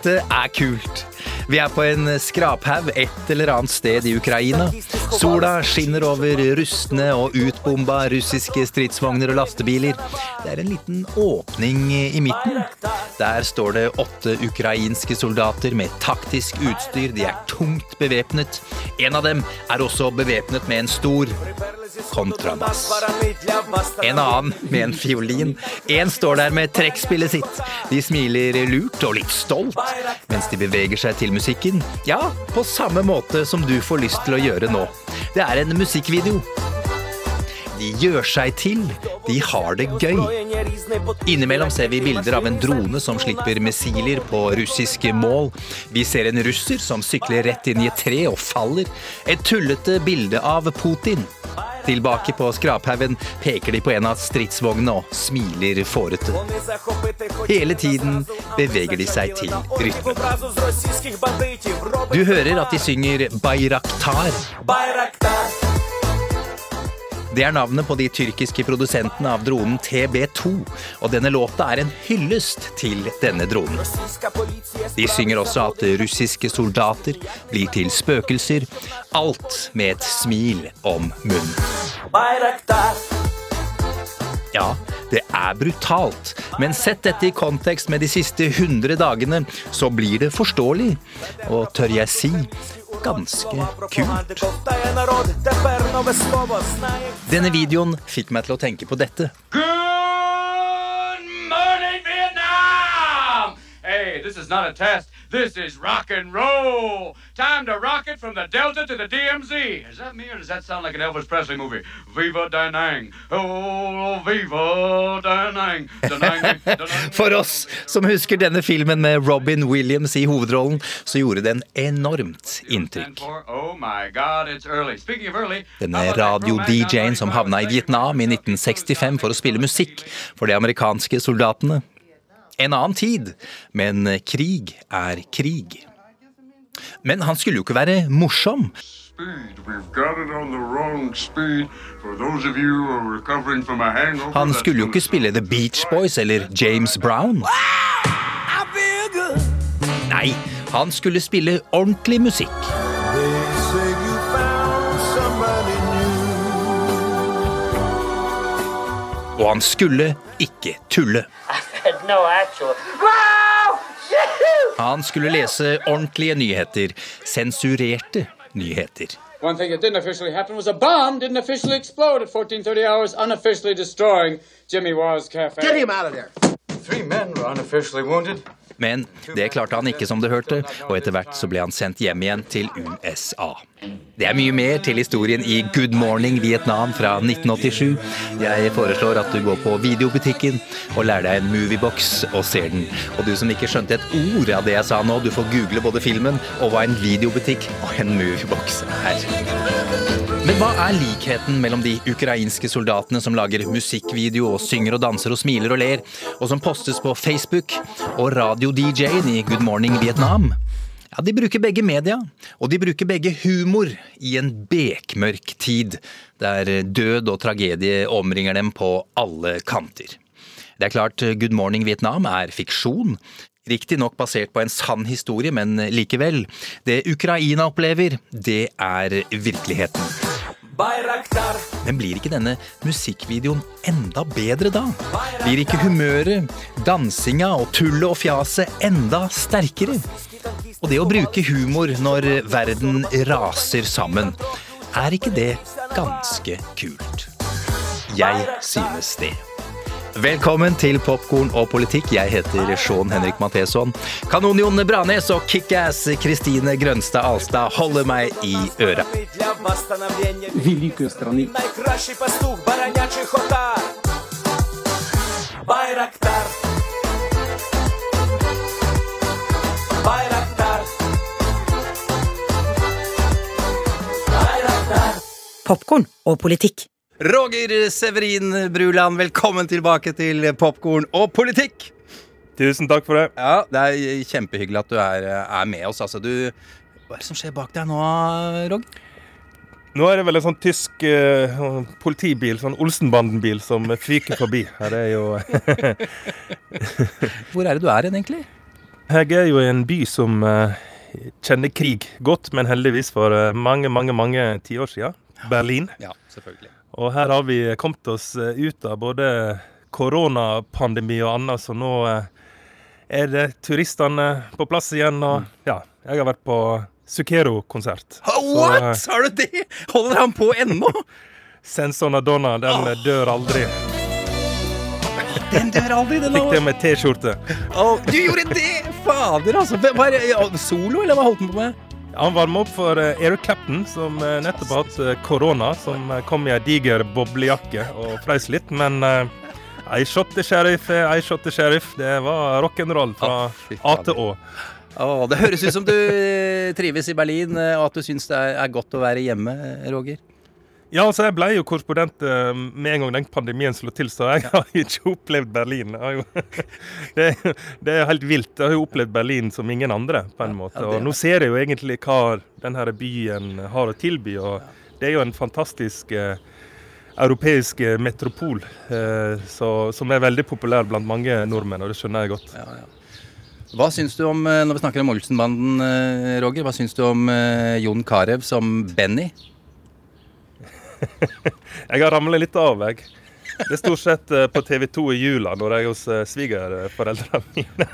Dette er kult. Vi er på en skraphaug et eller annet sted i Ukraina. Sola skinner over rustne og utbomba russiske stridsvogner og lastebiler. Det er en liten åpning i midten. Der står det åtte ukrainske soldater med taktisk utstyr. De er tungt bevæpnet. En av dem er også bevæpnet med en stor kontrabass. En annen med en fiolin. En står der med trekkspillet sitt. De smiler lurt og litt stolt mens de beveger seg til musikken. Ja, på samme måte som du får lyst til å gjøre nå. Det er en musikkvideo. De gjør seg til. De har det gøy. Innimellom ser vi bilder av en drone som slipper missiler på russiske mål. Vi ser en russer som sykler rett inn i et tre og faller. Et tullete bilde av Putin. Tilbake på skraphaugen peker de på en av stridsvognene og smiler fårete. Hele tiden beveger de seg til rytmen. Du hører at de synger Bayraktar. Bayraktar Det er navnet på de tyrkiske produsentene av dronen TB2, og denne låta er en hyllest til denne dronen. De synger også at russiske soldater blir til spøkelser, alt med et smil om munnen. Ja, det er brutalt, men sett dette i kontekst med de siste 100 dagene, så blir det forståelig, og tør jeg si, ganske kult. Denne videoen fikk meg til å tenke på dette. Gud! This is not a test. This is rock and roll. Time to rock it from the Delta to the DMZ. Is that me or does that sound like an Elvis Presley movie? Viva Da Nang. Oh, Viva Da Nang. Da Nang, da Nang. For oss som husker denne filmen med Robin Williams i hovedrollen, så gjorde den enormt inntrykk. Oh my God, it's early. Speaking of early, Denne radio-DJ-en som havna i? Vietnam i 1965 for å spille musikk for de amerikanske soldatene. En annen tid, men krig er krig. Men han skulle jo ikke være morsom. Han skulle jo ikke spille The Beach Boys eller James Brown. Nei, han skulle spille ordentlig musikk. Og han skulle ikke tulle. No. Han skulle lese ordentlige nyheter. Sensurerte nyheter. One thing that didn't officially happen was a bomb didn't officially explode at 1430 hours, unofficially destroying Jimmy Waz Cafe. Get him out of there. Three men were unofficially wounded. Men det klarte han ikke som det hørte, og etter hvert så ble han sendt hjem igjen til USA. Det er mye mer til historien i Good Morning Vietnam fra 1987. Jeg foreslår at du går på videobutikken og lærer deg en moviebox og ser den. Og du som ikke skjønte et ord av det jeg sa nå, du får google både filmen og hva en videobutikk og en moviebox er. Men hva er likheten mellom de ukrainske soldatene som lager musikkvideo og synger og danser og smiler og ler, og som postes på Facebook, og radio-DJ-en i Good Morning Vietnam? Ja, De bruker begge media, og de bruker begge humor i en bekmørk tid, der død og tragedie omringer dem på alle kanter. Det er klart Good Morning Vietnam er fiksjon. Riktignok basert på en sann historie, men likevel. Det Ukraina opplever, det er virkeligheten. Bayraktar Men blir ikke denne musikkvideoen enda bedre da? Blir ikke humøret, dansinga og tullet og fjaset enda sterkere? Og det å bruke humor når verden raser sammen, er ikke det ganske kult? Jeg synes det. Velkommen til Popkorn og politikk. Jeg heter Sean Henrik Matheson. Kanon-Jon Branes og kickass Kristine Grønstad Alstad holder meg i øra. Байрактар. Байрактар. Байрактар. Popkorn og politikk. Roger Severin Bruland, velkommen tilbake til Popkorn og politikk. Tusen takk for det. Ja, Det er kjempehyggelig at du er, er med oss. Altså, du, hva er det som skjer bak deg nå, Roger? Nå er det vel en sånn tysk eh, politibil, sånn Olsenbanden-bil, som fyker forbi. Her er jo Hvor er det du er hen, egentlig? Jeg er jo i en by som eh, kjenner krig godt, men heldigvis for eh, mange, mange mange tiår siden. Berlin. Ja, selvfølgelig. Og her har vi kommet oss eh, ut av både koronapandemi og annet, så nå eh, er det turistene på plass igjen. Og ja, jeg har vært på Zucchero-konsert. Ha, What?! Har du det?! Holder han på ennå?! Sensor Donna, den oh. dør aldri. Den dør aldri, den Fikk det med T-skjorte. Oh, du gjorde det! Fader, altså. Hva solo, eller hva holdt han på med? Han varmer opp for eh, Eric Clapton, som eh, nettopp har hatt korona. Som eh, kom i ei diger boblejakke og frøs litt. Men I shot the sheriff, I shot the sheriff. Det var rock'n'roll fra fy A til Å. Å, det høres ut som du trives i Berlin, og at du syns det er godt å være hjemme, Roger. Ja, altså jeg ble jo korrespondent eh, med en gang den pandemien slo til, så jeg har jo ikke opplevd Berlin. Jo, det, det er helt vilt. Jeg har jo opplevd Berlin som ingen andre, på en måte. Og nå ser jeg jo egentlig hva denne byen har å tilby. og Det er jo en fantastisk eh, europeisk eh, metropol eh, så, som er veldig populær blant mange nordmenn, og det skjønner jeg godt. Hva syns du om, når vi snakker om Olsenbanden, Roger, hva syns du om Jon Carew som Benny? Jeg har ramla litt av, jeg. Det er stort sett eh, på TV 2 i jula når jeg er hos eh, svigerforeldrene mine.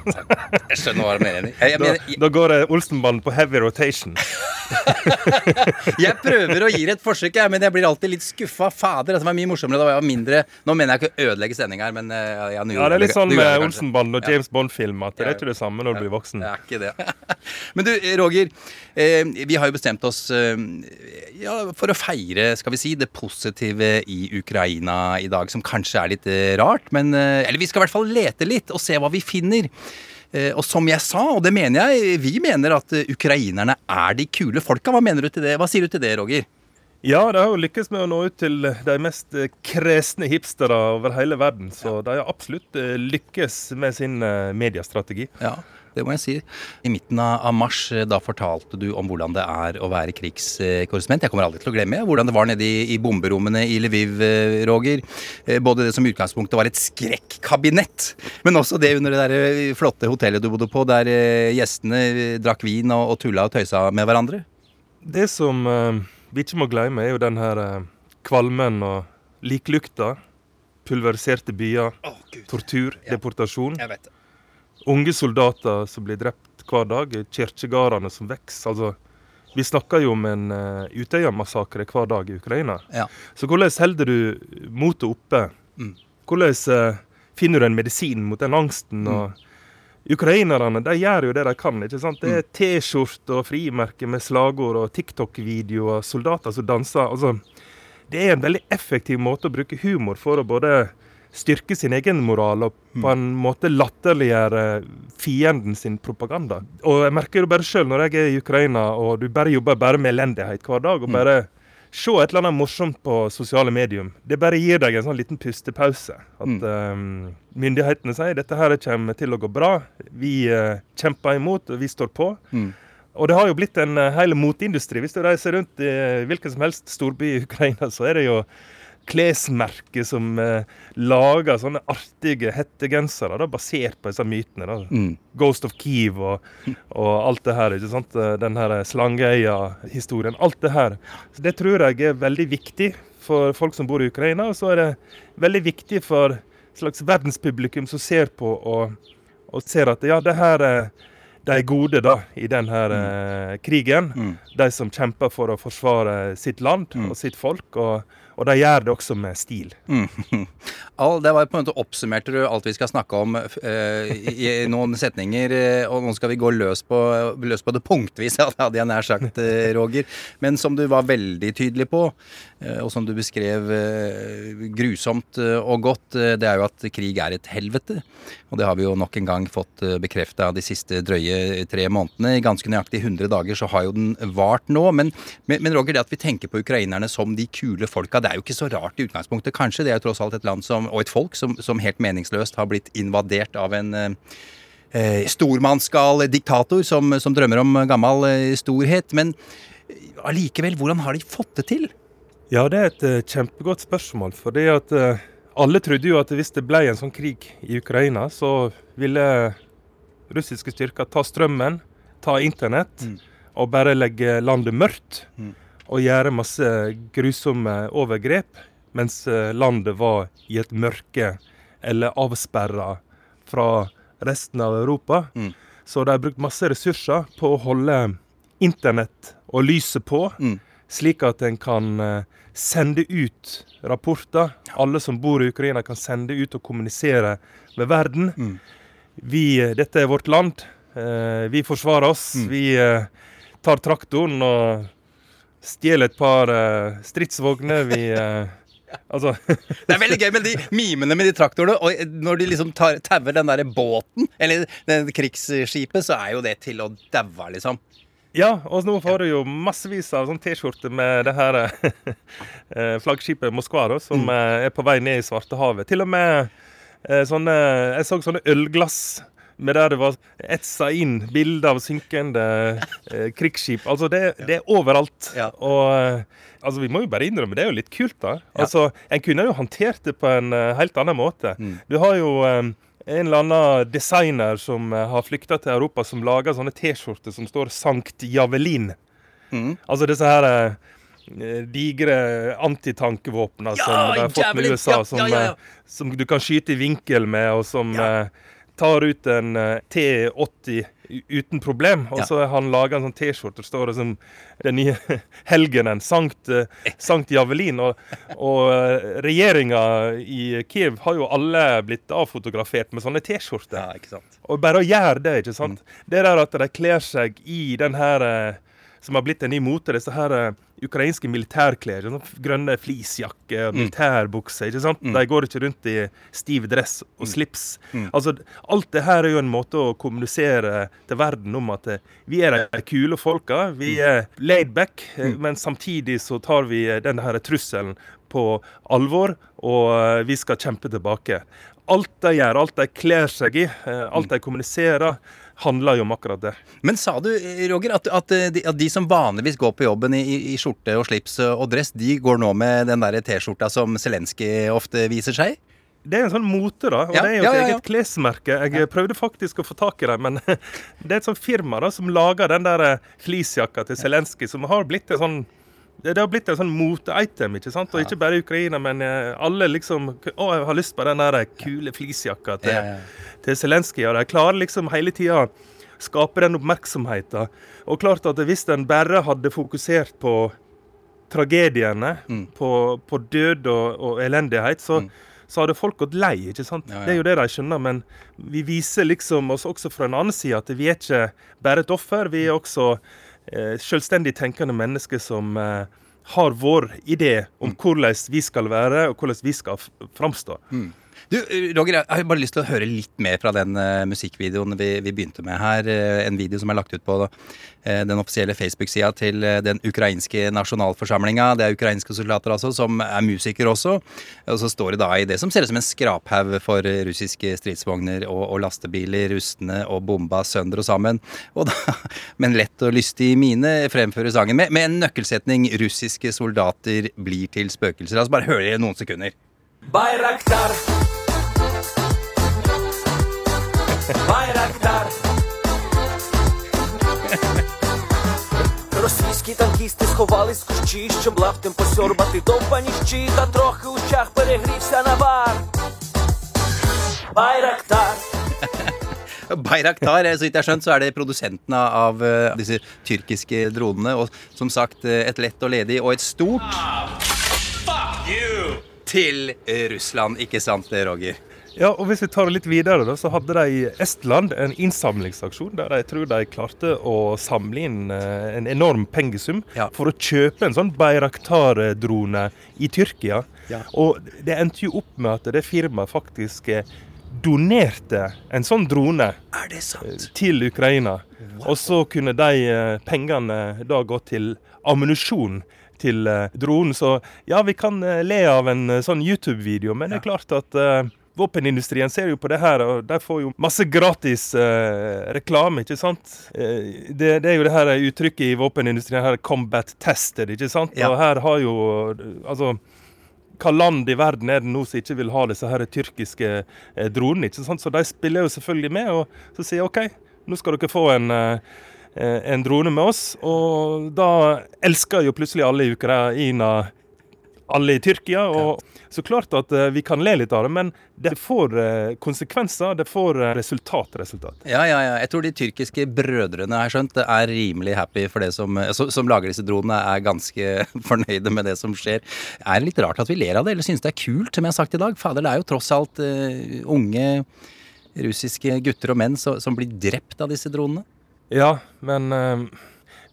Jeg skjønner hva du mener. Jeg, jeg, Da, mener, da går Olsenbanen på heavy rotation. jeg prøver å gi det et forsøk, jeg, men jeg blir alltid litt skuffa. Fader, det var mye morsommere da jeg var mindre. Nå mener jeg ikke å ødelegge sendinga her, men eh, ja, Ja, Det er litt sånn med Olsenbanen. Og Ja. James Bond-film at det er ikke det samme når du blir voksen. Det er ikke det. Men du, Roger. Eh, vi har jo bestemt oss eh, ja, for å feire skal vi si, det positive i Ukraina i dag, som kanskje er litt eh, rart. Men, eller vi skal i hvert fall lete litt og se hva vi finner. Eh, og som jeg sa, og det mener jeg, vi mener at ukrainerne er de kule folka. Hva mener du til det? Hva sier du til det, Roger? Ja, de har jo lykkes med å nå ut til de mest kresne hipstere over hele verden. Så de har absolutt lykkes med sin mediestrategi. Ja, det må jeg si. I midten av mars eh, da fortalte du om hvordan det er å være krigskorrespondent. Jeg kommer aldri til å glemme hvordan det var nede i, i bomberommene i Lviv, eh, Roger. Eh, Både det som i utgangspunktet var et skrekkabinett, men også det under det der flotte hotellet du bodde på, der gjestene drakk vin og, og tulla og tøysa med hverandre. Det som vi ikke må glemme, er jo den her kvalmen og liklukta. Pulveriserte byer, tortur, deportasjon. Jeg vet det. Unge soldater som blir drept hver dag. Kirkegårdene som vokser. Altså, vi snakker jo om en uh, Utøya-massakre hver dag i Ukraina. Ja. Så hvordan holder du motet oppe? Mm. Hvordan uh, finner du en medisin mot den angsten? Mm. og Ukrainerne de gjør jo det de kan. ikke sant? Det Mm. er T-skjorte og frimerker med slagord og TikTok-videoer, soldater som danser. altså Det er en veldig effektiv måte å bruke humor for å både styrke sin egen moral og på en måte latterliggjøre fienden sin propaganda. Og jeg merker jo bare sjøl når jeg er i Ukraina og du bare jobber bare med elendighet hver dag, og bare se et eller annet morsomt på sosiale medium. Det bare gir deg en sånn liten pustepause. At eh, myndighetene sier dette her kommer til å gå bra. Vi uh, kjemper imot, og vi står på. Og det har jo blitt en uh, hel moteindustri. Hvis du reiser rundt i eh, hvilken som helst storby i Ukraina, så er det jo klesmerker som eh, lager sånne artige hettegensere da, basert på disse mytene. Da. Mm. Ghost of Kiev og, og alt det her. ikke sant? Eh, Den her Slangeøya-historien. Alt det her. Så Det tror jeg er veldig viktig for folk som bor i Ukraina. Og så er det veldig viktig for et slags verdenspublikum som ser på og, og ser at ja, det her er de gode da, i denne mm. krigen. De som kjemper for å forsvare sitt land og sitt folk. Og, Og de gjør det også med stil. Mm. All, det var på en måte Oppsummerte du alt vi skal snakke om eh, i, noen setninger? eh, og nå skal vi gå løs på, løs på det punktvis, hadde jeg nær sagt, eh, Roger. Men som du var veldig tydelig på, eh, og som du beskrev eh, grusomt og godt, det er jo at krig er et helvete. Og det har vi jo nok en gang fått bekrefta de siste drøye tre månedene. I ganske nøyaktig 100 dager så har jo den vart nå. Men, men, men Roger, det at vi tenker på ukrainerne som de kule folka, det er jo ikke så rart i utgangspunktet, kanskje. Det er jo tross alt et land som, og et folk som, som helt meningsløst har blitt invadert av en eh, eh, stormannsgal diktator som, som drømmer om gammel eh, storhet. Men eh, allikevel, hvordan har de fått det til? Ja, det er et eh, kjempegodt spørsmål. For det at eh, alle trodde jo at hvis det ble en sånn krig i Ukraina, så ville russiske styrker ta strømmen, ta internett og bare legge landet mørkt. Mm. Og gjøre masse grusomme overgrep, mens eh, landet var i et mørke eller avsperra fra resten av Europa. Mm. Så de har brukt masse ressurser på å holde internett og lyset på, Mm. slik at en kan eh, sende ut rapporter. Alle som bor i Ukraina, kan sende ut og kommunisere med verden. Mm. Vi, eh, dette er vårt land. Vi forsvarer oss. Mm. Vi tar traktoren og stjeler et par uh, stridsvogner. Vi uh, Altså Det er veldig gøy med de mimene med de traktorene. Og når de liksom tauer den der båten, eller den krigsskipet, så er jo det til å daue, liksom. Ja, og nå får du jo massevis av sånn T-skjorter med det her eh, flaggskipet Moskva, da, som mm. er på vei ned i Svartehavet. Til og med sånne Jeg så sånne ølglass med der det var etsa inn bilder av synkende eh, krigsskip. Altså, det, det er overalt. Ja. Og eh, altså, vi må jo bare innrømme, det er jo litt kult, da. Altså, En kunne jo håndtert det på en eh, helt annen måte. Mm. Du har jo eh, en eller annen designer som eh, har flykta til Europa, som lager sånne T-skjorter som står 'Sankt Javelin'. Mm. Altså disse her digre antitankevåpna Ja, som de har fått med USA, som, ja, ja, som du kan skyte i vinkel med, og som tar ut en eh, T80 uten problem. Og så har han laga en sånn T-skjorte der står det som den nye helgenen, Sankt, eh, Sankt Javelin. Og, og eh, regjeringa i Kiev har jo alle blitt avfotografert med sånne T-skjorter. Ja. Og bare å gjøre det, ikke sant. Det der at de kler seg i den her som har blitt en ny mote, disse her ukrainske militærklær. Sånn grønne fleecejakker og militærbukser. ikke sant? De går ikke rundt i stiv dress og slips. Altså, Alt det her er jo en måte å kommunisere til verden om at eh, vi er de kule folka. Vi er laid back, eh, men samtidig så tar vi eh, denne her trusselen på alvor, og vi skal kjempe tilbake. Alt de gjør, alt de kler seg i, alt de kommuniserer, handler jo om akkurat det. Men sa du, Roger, at, at, de, at de som vanligvis går på jobben i, i- skjorte og slips og dress, de går nå med den der T-skjorta som Zelenskyj ofte viser seg? Det er en sånn mote, da. Og Ja, det er jo et ja, ja. eget klesmerke. Jeg prøvde faktisk å få tak i det, men det er et sånt firma da, som lager den der eh, fleecejakka til Zelenskyj, som har blitt en sånn det har blitt en sånn mote-item, ikke sant? Og ikke bare i Ukraina, men eh, alle liksom Å, jeg har lyst på den der kule fleecejakka til, Ja, ja. til Zelenskyj. Og de klarer liksom hele tida skape den oppmerksomheten. Og klart at hvis en bare hadde fokusert på tragediene, Mm. på, på død og, og elendighet, så, så hadde folk gått lei. ikke sant? Ja. Det er jo det de skjønner. Men vi viser liksom oss også fra en annen side at vi er ikke bare et offer. Vi er også selvstendig tenkende mennesker som eh, har vår idé om Mm. hvordan vi skal være, og hvordan vi skal framstå. framstå. Du, Roger, jeg har bare lyst til å høre litt mer fra den uh, musikkvideoen vi, vi, begynte med her. Uh, en video som er lagt ut på uh, den offisielle Facebook-sida til den ukrainske nasjonalforsamlinga. Det er ukrainske soldater altså, som er musikere også. Og så står det da i det som ser ut som en skraphaug for russiske stridsvogner og, og, lastebiler, rustne og bomba sønder og sammen. Og da, med en lett og lystig mine fremfører sangen med, med en nøkkelsetning 'russiske soldater blir til spøkelser'. Altså bare hør i noen sekunder. Bayraktar Байрактар. Російські танкісти сховались в кущі, щоб лаптем посьорбати довбані щі, та трохи у чах перегрівся навар. Байрактар. Bayraktar, så vidt jeg har skjønt, så er det produsentene av eh, disse tyrkiske dronene. Og som sagt, eh, et lett og ledig og et stort til Russland, ikke sant det, Roger? Ja, og Hvis vi tar det litt videre, da, så hadde de i Estland en innsamlingsaksjon der jeg tror de klarte å samle inn eh, en enorm pengesum Ja. for å kjøpe en sånn Bayraktar-drone i Tyrkia. Ja. Og det endte jo opp med at det firmaet faktisk eh, donerte en sånn drone Er det sant? til Ukraina. Og så kunne de eh, pengene da gå til ammunisjon til eh, dronen. Så ja, vi kan eh, le av en eh, sånn YouTube-video, men det er klart at eh, Våpenindustrien ser jo på det her, og de får jo masse gratis eh, reklame, ikke sant. Eh, det, det er jo det her uttrykket i våpenindustrien her, 'combat tested', ikke sant. Ja. Og her har jo Altså hva land i verden er det nå som ikke vil ha disse her tyrkiske eh, dronene? ikke sant? Så de spiller jo selvfølgelig med, og så sier OK, nå skal dere få en, eh, en drone med oss. Og da elsker jo plutselig alle i Ukraina alle i Tyrkia. og Så klart at eh, vi kan le litt av det, men det får eh, konsekvenser. Det får eh, resultat. resultat. Ja, ja, ja. Jeg tror de tyrkiske brødrene har skjønt, er rimelig happy for det som, som, som lager disse dronene, er ganske fornøyde med det som skjer. Er det litt rart at vi ler av det, eller synes det er kult, som jeg har sagt i dag? Fader, det er jo tross alt uh, unge russiske gutter og menn så, som blir drept av disse dronene. Ja, men eh,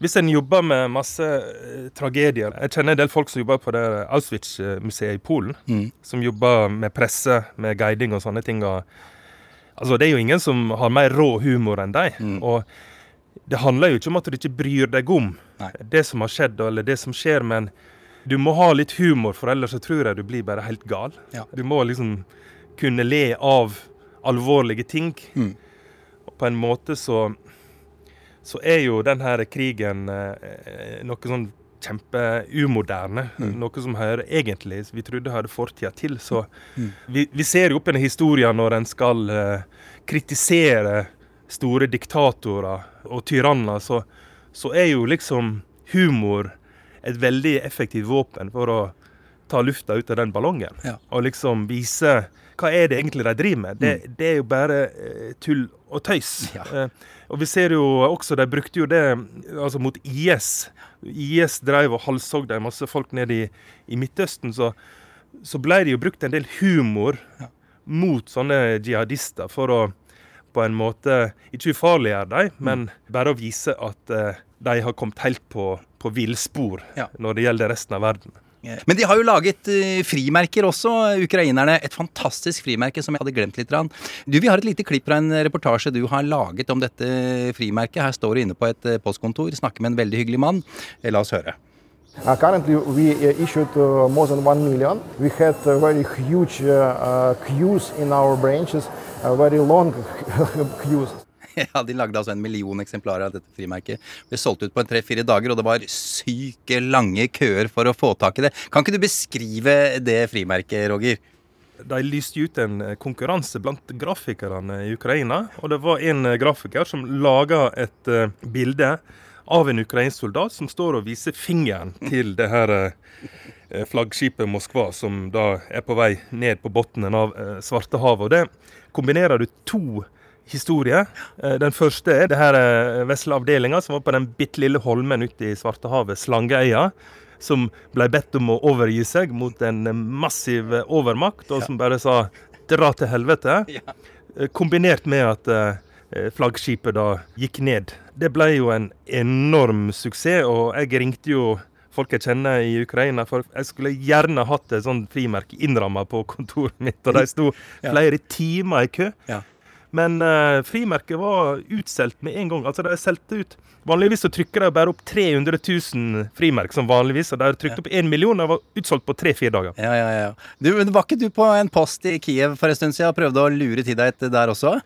hvis en jobber med masse eh, tragedier Jeg kjenner en del folk som jobber på det Auschwitz-museet i Polen. Mm. Som jobber med presse, med guiding og sånne ting. Og, altså, det er jo ingen som har mer rå humor enn deg. Mm. Og det handler jo ikke om at du ikke bryr deg om Nei. det som har skjedd, eller det som skjer, men du må ha litt humor, for ellers så tror jeg du blir bare helt gal. Ja. Du må liksom kunne le av alvorlige ting. Mm. Og på en måte så så er jo denne krigen eh, noe sånn kjempeumoderne. Noe som hører egentlig vi trodde hørte fortida til. Så vi, vi ser jo opp en historien når en skal eh, kritisere store diktatorer og tyranner, så, så er jo liksom humor et veldig effektivt våpen for å ta lufta ut av den ballongen. Ja. Og liksom vise hva er det egentlig de driver med. Det, det er jo bare eh, tull og tøys. Ja. Eh, og vi ser jo også, de brukte jo det altså mot IS. IS drev og halshogde masse folk ned i, i Midtøsten. Så, så ble det jo brukt en del humor mot sånne jihadister for å på en måte ikke ufarliggjøre dem, men bare å vise at eh, de har kommet helt på, på villspor Ja. når det gjelder resten av verden. Men de har jo laget eh, frimerker også, ukrainerne. Et fantastisk frimerke som jeg hadde glemt litt. Du, Vi har et lite klipp fra en reportasje du har laget om dette frimerket. Her står du inne på et eh, postkontor, snakker med en veldig hyggelig mann. Eh, La oss høre. Uh, currently, we uh, issued uh, more than 1 million. We had uh, very huge uh, uh, queues in our branches, uh, very long queues. Ja, De lagde altså en million eksemplarer av dette frimerket. Ble solgt ut på tre-fire dager, og det var syke lange køer for å få tak i det. Kan ikke du beskrive det frimerket, Roger? De lyste ut en eh, konkurranse blant grafikerne i Ukraina. Og det var en eh, grafiker som laga et eh, bilde av en ukrainsk soldat som står og viser fingeren til det her flaggskipet Moskva, som da er på vei ned på bunnen av eh, Svartehavet. Og det kombinerer du to historier. Eh, Den første er det her eh, vesle avdelinga som var på den bitte lille holmen ute i Svartehavet, Slangeøya som ble bedt om å overgi seg mot en massiv overmakt, og som bare sa 'dra til helvete'. Eh, Kombinert med at eh, flaggskipet da gikk ned. Det ble jo en enorm suksess, og jeg ringte jo folk jeg kjenner i Ukraina, for jeg skulle gjerne hatt et sånt frimerke innramma på kontoret mitt, og de sto flere timer i kø. Ja. Men eh, frimerket var utsolgt med en gang. Altså, de solgte ut Vanligvis så trykker de bare opp 300 000 frimerk, som vanligvis. Og de har trykt opp én million, og var utsolgt på tre-fire dager. Ja, ja, ja. Du, Var ikke du på en post i Kiev for en stund siden og prøvde å lure til deg et der også?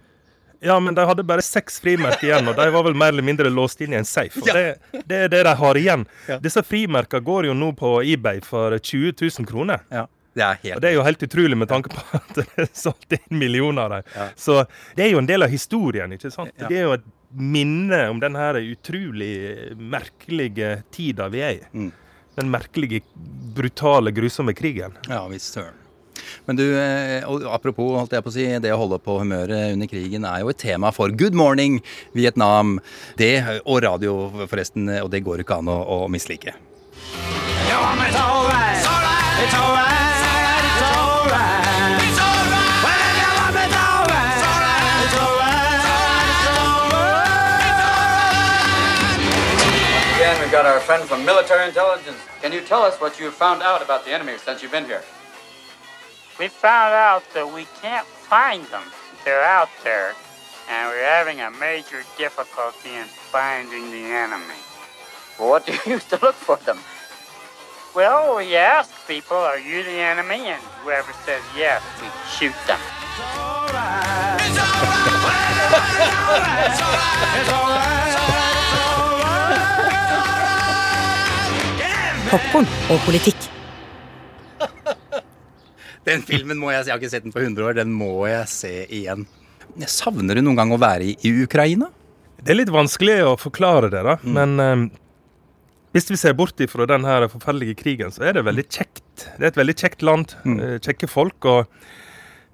Ja, men de hadde bare seks frimerker igjen, og de var vel mer eller mindre låst inn i en safe. Og det, det er det de har igjen. Ja. Disse frimerkene går jo nå på eBay for 20 000 kroner. Ja, det er Og det er jo helt utrolig med tanke på at det er solgt inn millioner av dem. Ja. Så det er jo en del av historien, ikke sant. Ja. Det er jo et minne om den her utrolig merkelige tida vi er i. Mm. Den merkelige, brutale, grusomme krigen. Ja visst søren. Men du, eh, apropos holdt jeg på å si, det å holde på humøret under krigen er jo et tema for Good Morning Vietnam. Det, og radio forresten, og det går ikke an å, å mislike. Ja, men it's. It's alright. It's alright. It's got our friend from military intelligence. Can you tell us what you've found out about the enemy since you've been here? We found out that we can't find them. They're out there, and we're having a major difficulty in finding the enemy. Well, what do you use to look for them? Well, we ask people, are you the enemy? And whoever says yes, we shoot them. Popkorn og politikk. Den filmen må jeg se. Jeg har ikke sett den på 100 år. Den må jeg se igjen. Savner du noen gang å være i, i Ukraina? Det er litt vanskelig å forklare det, da. Men um, hvis vi ser bort ifra den her forferdelige krigen, så er det veldig kjekt. Det er et veldig kjekt land. Mm. Kjekke folk. Og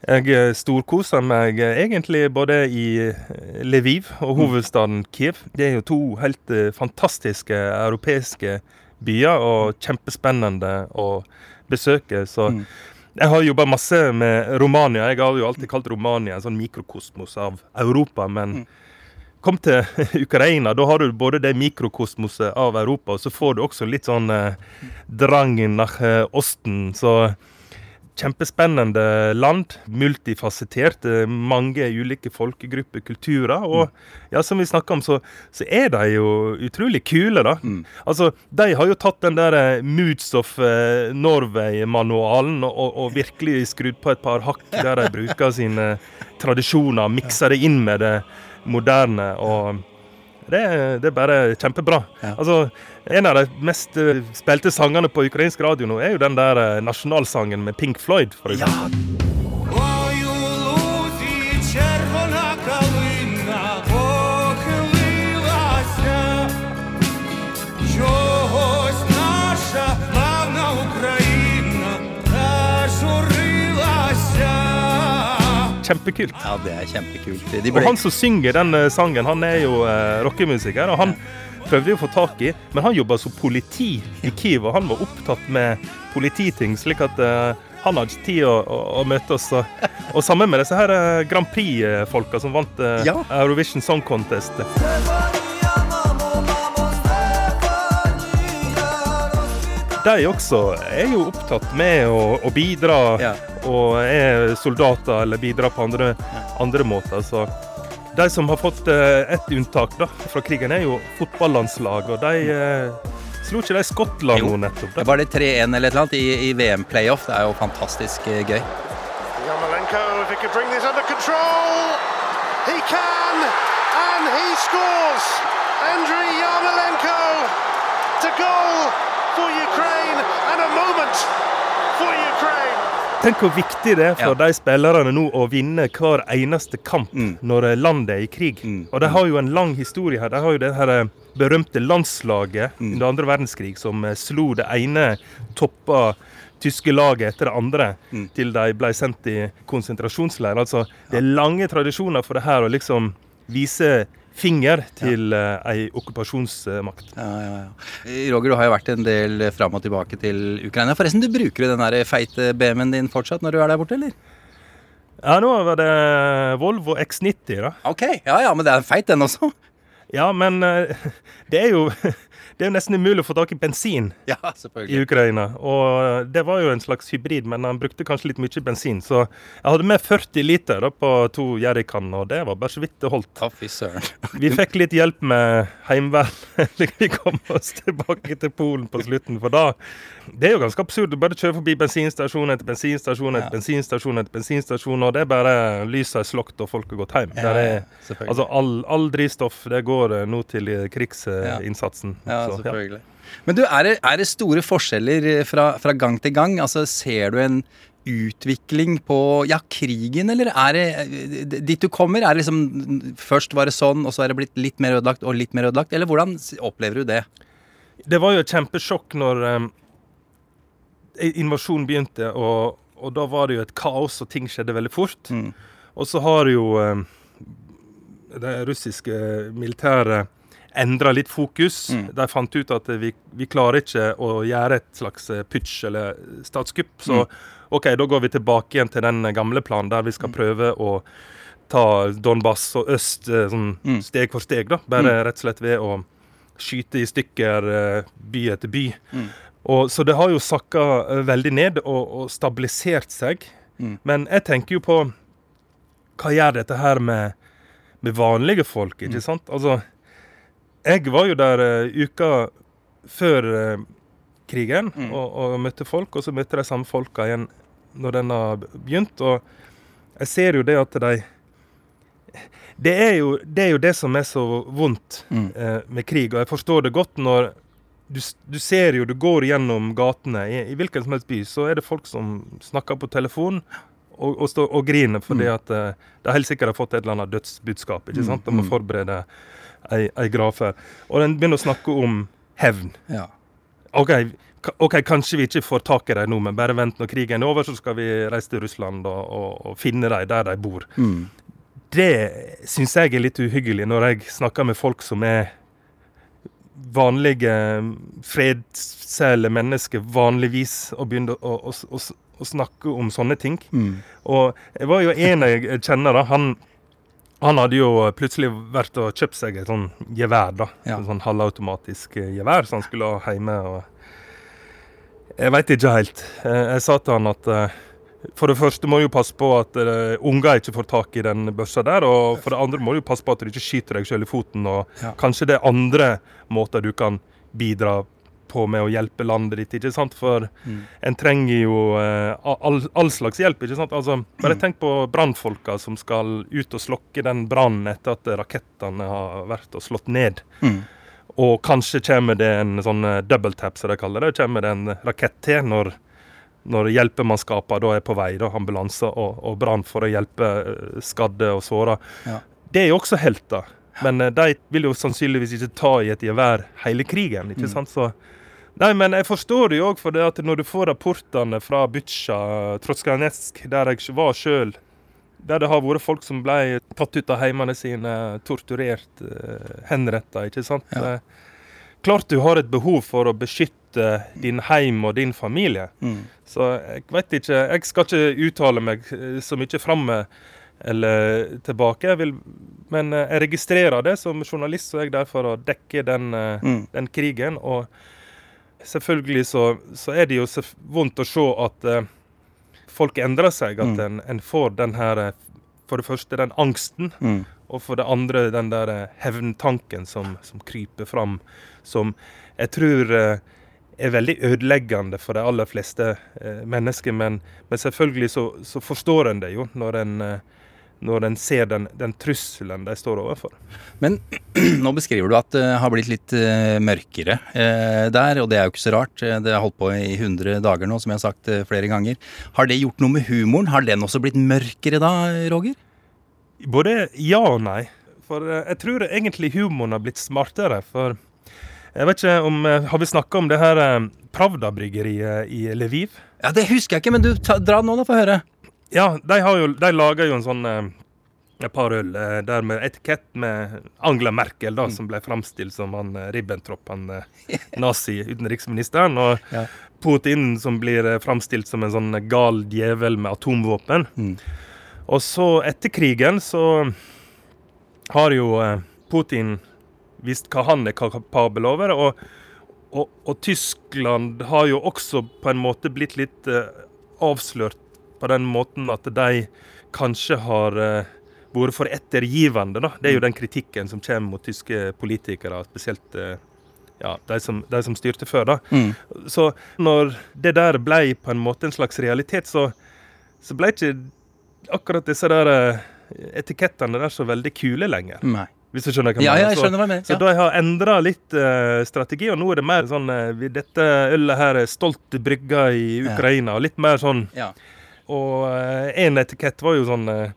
jeg eh, storkoser meg eh, egentlig både i eh, Lviv og hovedstaden Kiev. Det er jo to helt eh, fantastiske europeiske byer, og kjempespennende å besøke. Så jeg har jobba masse med Romania. Jeg har jo alltid kalt Romania en sånn mikrokosmos av Europa. men Kom til Ukraina, da har du både det mikrokosmoset av Europa, og så får du også litt sånn eh, drangen nach Osten. Så kjempespennende land. Multifasettert. eh, Mange ulike folkegrupper, kulturer. Og ja, som vi snakka om, så, så er de jo utrolig kule, da. Altså, de har jo tatt den der eh, Moods of eh, Norway-manualen og, og, virkelig skrudd på et par hakk der de bruker sine tradisjoner, mikser det inn med det moderne. og det, det er bare kjempebra. Altså, En av de mest eh, spilte sangene på ukrainsk radio nå er jo den der eh, nasjonalsangen med Pink Floyd. For eksempel. Kjempekult. Ja, det er kjempekult. De Og han som synger den eh, sangen, han er jo eh, rockemusiker. Og han prøvde vi å få tak i, men han jobba som politi i Kiev, og han var opptatt med polititing, slik at uh, han hadde ikke tid å, å, å møte oss. Og, og sammen med disse her uh, Grand Prix-folka som vant uh, Ja. Eurovision Song Contest. De også er jo opptatt med å, å bidra, Ja. og er soldater eller bidrar på andre, andre måter. Så de som har fått eh, ett unntak da, fra krigen, er jo fotballandslaget. Og de eh, slo ikke de Skottland Jo. nå nettopp? Det Da? var det 3-1 eller et eller annet i, i VM-playoff. Det er jo fantastisk eh, gøy. Yarmolenko, if he could bring this under control, he can, and he scores. Andriy Yarmolenko to goal for Ukraine, and a moment. Tenk hvor viktig det er for Ja. de spillerne nå å vinne hver eneste kamp Mm. når eh, landet er i krig. Og de har jo en lang historie her. De har jo det her eh, berømte landslaget Mm. under andre verdenskrig som eh, slo det ene toppa tyske laget etter det andre Mm. til de ble sendt i konsentrasjonsleir. Altså, det er lange tradisjoner for det her å liksom vise finger til eh, ei okkupasjonsmakt. Ja, ja, ja. Eh, Roger, du har jo vært en del fram og tilbake til Ukraina. Forresten, du bruker jo den der feite BMW-en din fortsatt når du er der borte, eller? Ja, nå var det Volvo X90, da. Ok, ja ja, men det er feit den også. Ja, men eh, det er jo det er jo nesten umulig å få tak i bensin Ja, i. Ukraina. Og det var jo en slags hybrid, men han brukte kanskje litt mye bensin. Så jeg hadde med 40 liter da, på to jerrykanner, og det var bare så vidt det holdt. Vi fikk litt hjelp med heimevern da vi kom oss tilbake til Polen på slutten. For da Det er jo ganske absurd. Du bare kjører forbi bensinstasjon etter bensinstasjon etter Ja. bensinstasjon etter bensinstasjon, og det er bare lyset er slått og folk har gått hjem. Ja, er, altså all, all drivstoff det går eh, nå til eh, krigsinnsatsen. Ja, Så, selvfølgelig. Men du, er det, er det store forskjeller eh, fra, fra gang til gang? Altså, Ser du en utvikling på ja, krigen, eller er det eh, dit du kommer? Er det liksom Først var det sånn, og så er det blitt litt mer ødelagt og litt mer ødelagt? Eller hvordan opplever du det? Det var jo et kjempesjokk når um, invasjonen begynte, og, og da var det jo et kaos, og ting skjedde veldig fort. Mm. Og så har jo um, det russiske militæret endra litt fokus. Mm. De fant ut at vi, vi klarer ikke å gjøre et slags eh, putsch eller statskupp. Så Mm. OK, da går vi tilbake igjen til den gamle planen der vi skal prøve å ta Donbass og øst eh, sånn Mm. steg for steg. da, Bare rett og slett ved å skyte i stykker eh, by etter by. Og, så det har jo sakka eh, veldig ned og, og stabilisert seg. Mm. Men jeg tenker jo på hva gjør dette her med, med vanlige folk, ikke Mm. sant? Altså, jeg var jo der uh, uka før uh, krigen Mm. og, og møtte folk, og så møtte de samme folka igjen når den har begynt. Og jeg ser jo det at de det er, jo, det er jo det som er så vondt Mm. uh, med krig, og jeg forstår det godt når du, du ser jo, du går gjennom gatene i, i hvilken som helst by, så er det folk som snakker på telefon og, og, stå, og griner fordi at uh, de helt sikkert har fått et eller annet dødsbudskap. ikke Mm, sant? De må mm. forberede ei, ei gravferd. Og den begynner å snakke om hevn. Ja. OK, ok, kanskje vi ikke får tak i dem nå, men bare vent når krigen er over, så skal vi reise til Russland og, og, og finne dem der de bor. Mm. Det syns jeg er litt uhyggelig når jeg snakker med folk som er vanlige fredsseile mennesker vanligvis, og begynner å, å, å, å snakke om sånne ting. Mm. Og jeg var jo en jeg kjenner, da. Han, han hadde jo plutselig vært og kjøpt seg et sånn gevær, da. Ja. Et sånn halvautomatisk eh, gevær som han skulle ha hjemme. og Jeg veit ikke helt. Eh, Jeg sa til han at eh, for det første må du passe på at unger ikke får tak i den børsa der. Og for det andre må du passe på at du ikke skyter deg selv i foten. Og Ja. kanskje det er andre måter du kan bidra på med å hjelpe landet ditt. ikke sant? For Mm. en trenger jo eh, all, all slags hjelp. ikke sant? Altså, bare tenk på brannfolka som skal ut og slokke den brannen etter at rakettene har vært og slått ned. Mm. Og kanskje kommer det en sånn eh, double tap, som de kaller det. Kommer det en rakett til når, når hjelpemannskapene da er på vei, da, ambulanse og, og brann for å hjelpe eh, skadde og såra. Ja. Det er jo også helter. Men eh, de vil jo sannsynligvis ikke ta i et gevær hele krigen. ikke Mm. sant? Så, nei, men jeg forstår det jo òg, for det at når du får rapportene fra Butsja, Trotsjkanetsk, der jeg var sjøl, der det har vært folk som ble tatt ut av heimene sine, torturert, uh, henretta, ikke sant. Ja. Eh, Klart du har et behov for å beskytte din heim og din familie. Mm. Så jeg vet ikke Jeg skal ikke uttale meg eh, så mye framme eller tilbake. Jeg vil, men eh, jeg registrerer det som journalist, så er jeg der for å dekke den, eh, Mm. den krigen. Og selvfølgelig så, så er det jo så vondt å se at eh, folk endrer seg. At Mm. en, en får den her For det første den angsten, Mm. og for det andre den der hevntanken som, som kryper fram. Som jeg tror er veldig ødeleggende for de aller fleste mennesker. Men, men selvfølgelig så, så forstår en det jo når en, når en ser den, den trusselen de står overfor. Men nå beskriver du at det har blitt litt eh, mørkere eh, der, og det er jo ikke så rart. Eh, Det har holdt på i 100 dager nå, som jeg har sagt eh, flere ganger. Har det gjort noe med humoren? Har den også blitt mørkere da, Roger? Både ja og nei. For jeg tror egentlig humoren har blitt smartere. For jeg vet ikke om Har vi snakka om det her Pravda-bryggeriet i Lviv? Ja, Det husker jeg ikke, men du, ta, dra nå, da, få høre. Ja, de, har jo, de lager jo en sånn eh, et par øl eh, der med etikett med Angela Merkel, da, som ble framstilt som han eh, Ribbentrop, han nazi-utenriksministeren. Og Ja. Putin som blir framstilt som en sånn gal djevel med atomvåpen. Mm. Og så, etter krigen, så har jo Putin visst hva han er kapabel over. Og, og, og Tyskland har jo også på en måte blitt litt avslørt på den måten at de kanskje har eh, vært for ettergivende. Da. Det er jo den kritikken som kommer mot tyske politikere, spesielt eh, ja, de, som, de som styrte før. da. Mm. Så når det der ble på en måte en slags realitet, så, så ble ikke akkurat disse der eh, etikettene der så veldig kule lenger. Nei. Hvis du skjønner hva jeg Ja, mener. ja, jeg skjønner hva du mener, Så, ja. så de har endra litt uh, strategi, og nå er det mer sånn uh, Dette ølet her er stolt brygga i. Ukraina, og litt mer sånn Ja. Og én etikett var jo sånn eh,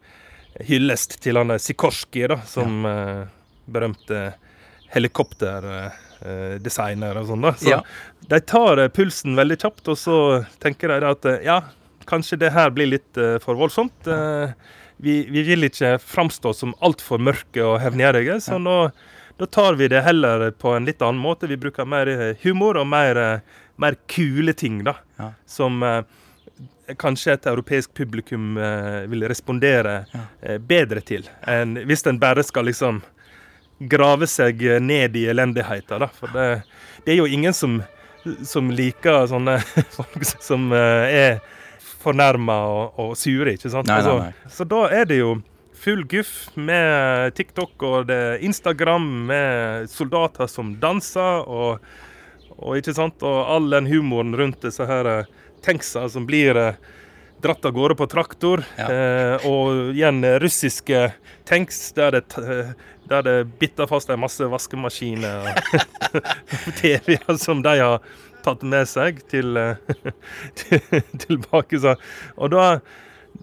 hyllest til han der Sikorsky, da, som ja. berømte helikopterdesigner og sånn. da. Så Ja. de tar eh, pulsen veldig kjapt, og så tenker de at eh, ja, kanskje det her blir litt eh, for voldsomt. Eh, vi, vi vil ikke framstå som altfor mørke og hevngjerrige, så nå da tar vi det heller på en litt annen måte. Vi bruker mer eh, humor og mer, eh, mer kule ting, da. Ja. Som eh, kanskje et europeisk publikum eh, vil respondere eh, bedre til enn hvis en bare skal liksom grave seg ned i elendigheten. Da. For det, det er jo ingen som, som liker sånne folk som eh, er fornærma og, og sure, ikke sant. Nei, nei, Altså, så da er det jo full guff med TikTok og det Instagram med soldater som danser, og, og ikke sant, og all den humoren rundt disse her tanksa som blir eh, dratt av gårde på traktor, eh, og igjen eh, russiske tanks der det, eh, der det bitter fast en masse vaskemaskiner og TV-er som de har tatt med seg til, eh, til, tilbake. Så. Og da,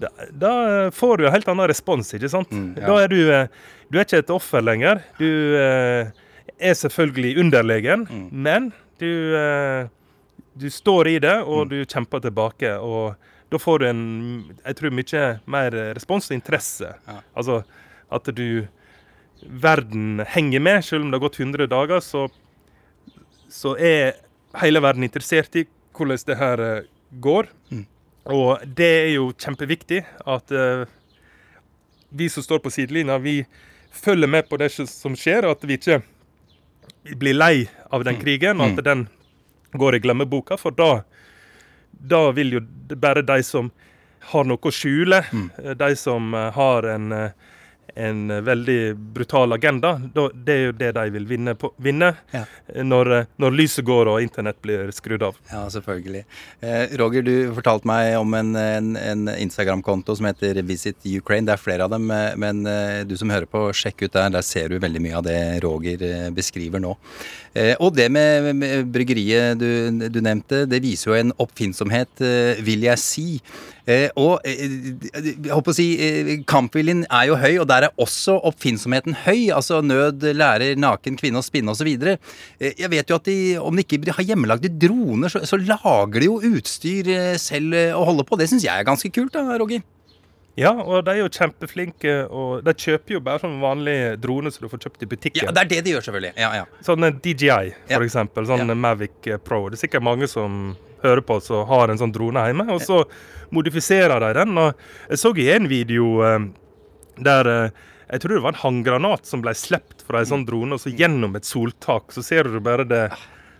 da, da får du en helt annen respons, ikke sant? ja. Da er du, eh, du er ikke et offer lenger. Du eh, er selvfølgelig underlegen, men du, eh, du står i det, og du kjemper tilbake. og da får du en jeg tror, mye mer respons og interesse. Altså at du Verden henger med, selv om det har gått 100 dager, så, så er hele verden interessert i hvordan det her går. går. Og det er jo kjempeviktig at uh, vi som står på sidelinja, vi følger med på det som skjer, og at vi ikke blir lei av den krigen, og at den går i glemmeboka, for da, da vil jo bare de som har noe å skjule, mm. de som eh, har en, eh, en veldig brutal agenda, det er jo det de vil vinne, på, vinne Ja. når, når lyset går og internett blir skrudd av. Ja, selvfølgelig. Eh, Roger, du fortalte meg om en, en, en Instagram-konto som heter Visit Ukraine. Det er flere av dem, eh, men eh, du som hører på, sjekk ut der. Der ser du veldig mye av det Roger beskriver nå. Eh, og det med, med bryggeriet du, du nevnte, det viser jo en oppfinnsomhet, vil jeg si. Eh, og eh, jeg håper å si, eh, kampviljen er jo høy, og der er også oppfinnsomheten høy. Altså nød lærer naken kvinne å spinne osv. Eh, jeg vet jo at de, om de ikke har hjemmelagde droner, så, så lager de jo utstyr eh, selv eh, å holde på. Det syns jeg er ganske kult, da, Roger. Ja, og de er jo kjempeflinke, og de kjøper jo bare sånn vanlige droner som du får kjøpt i butikken. Ja, det er det de gjør, selvfølgelig. Ja, ja. Sånn DJI, for eksempel. Sånn Mavic Pro. Det er sikkert mange som hører på som har en sånn drone hjemme, og så modifiserer de den. Og jeg så i en video eh, der eh, jeg tror det var en håndgranat som ble sluppet fra en sånn drone, og så gjennom et soltak, så ser du bare det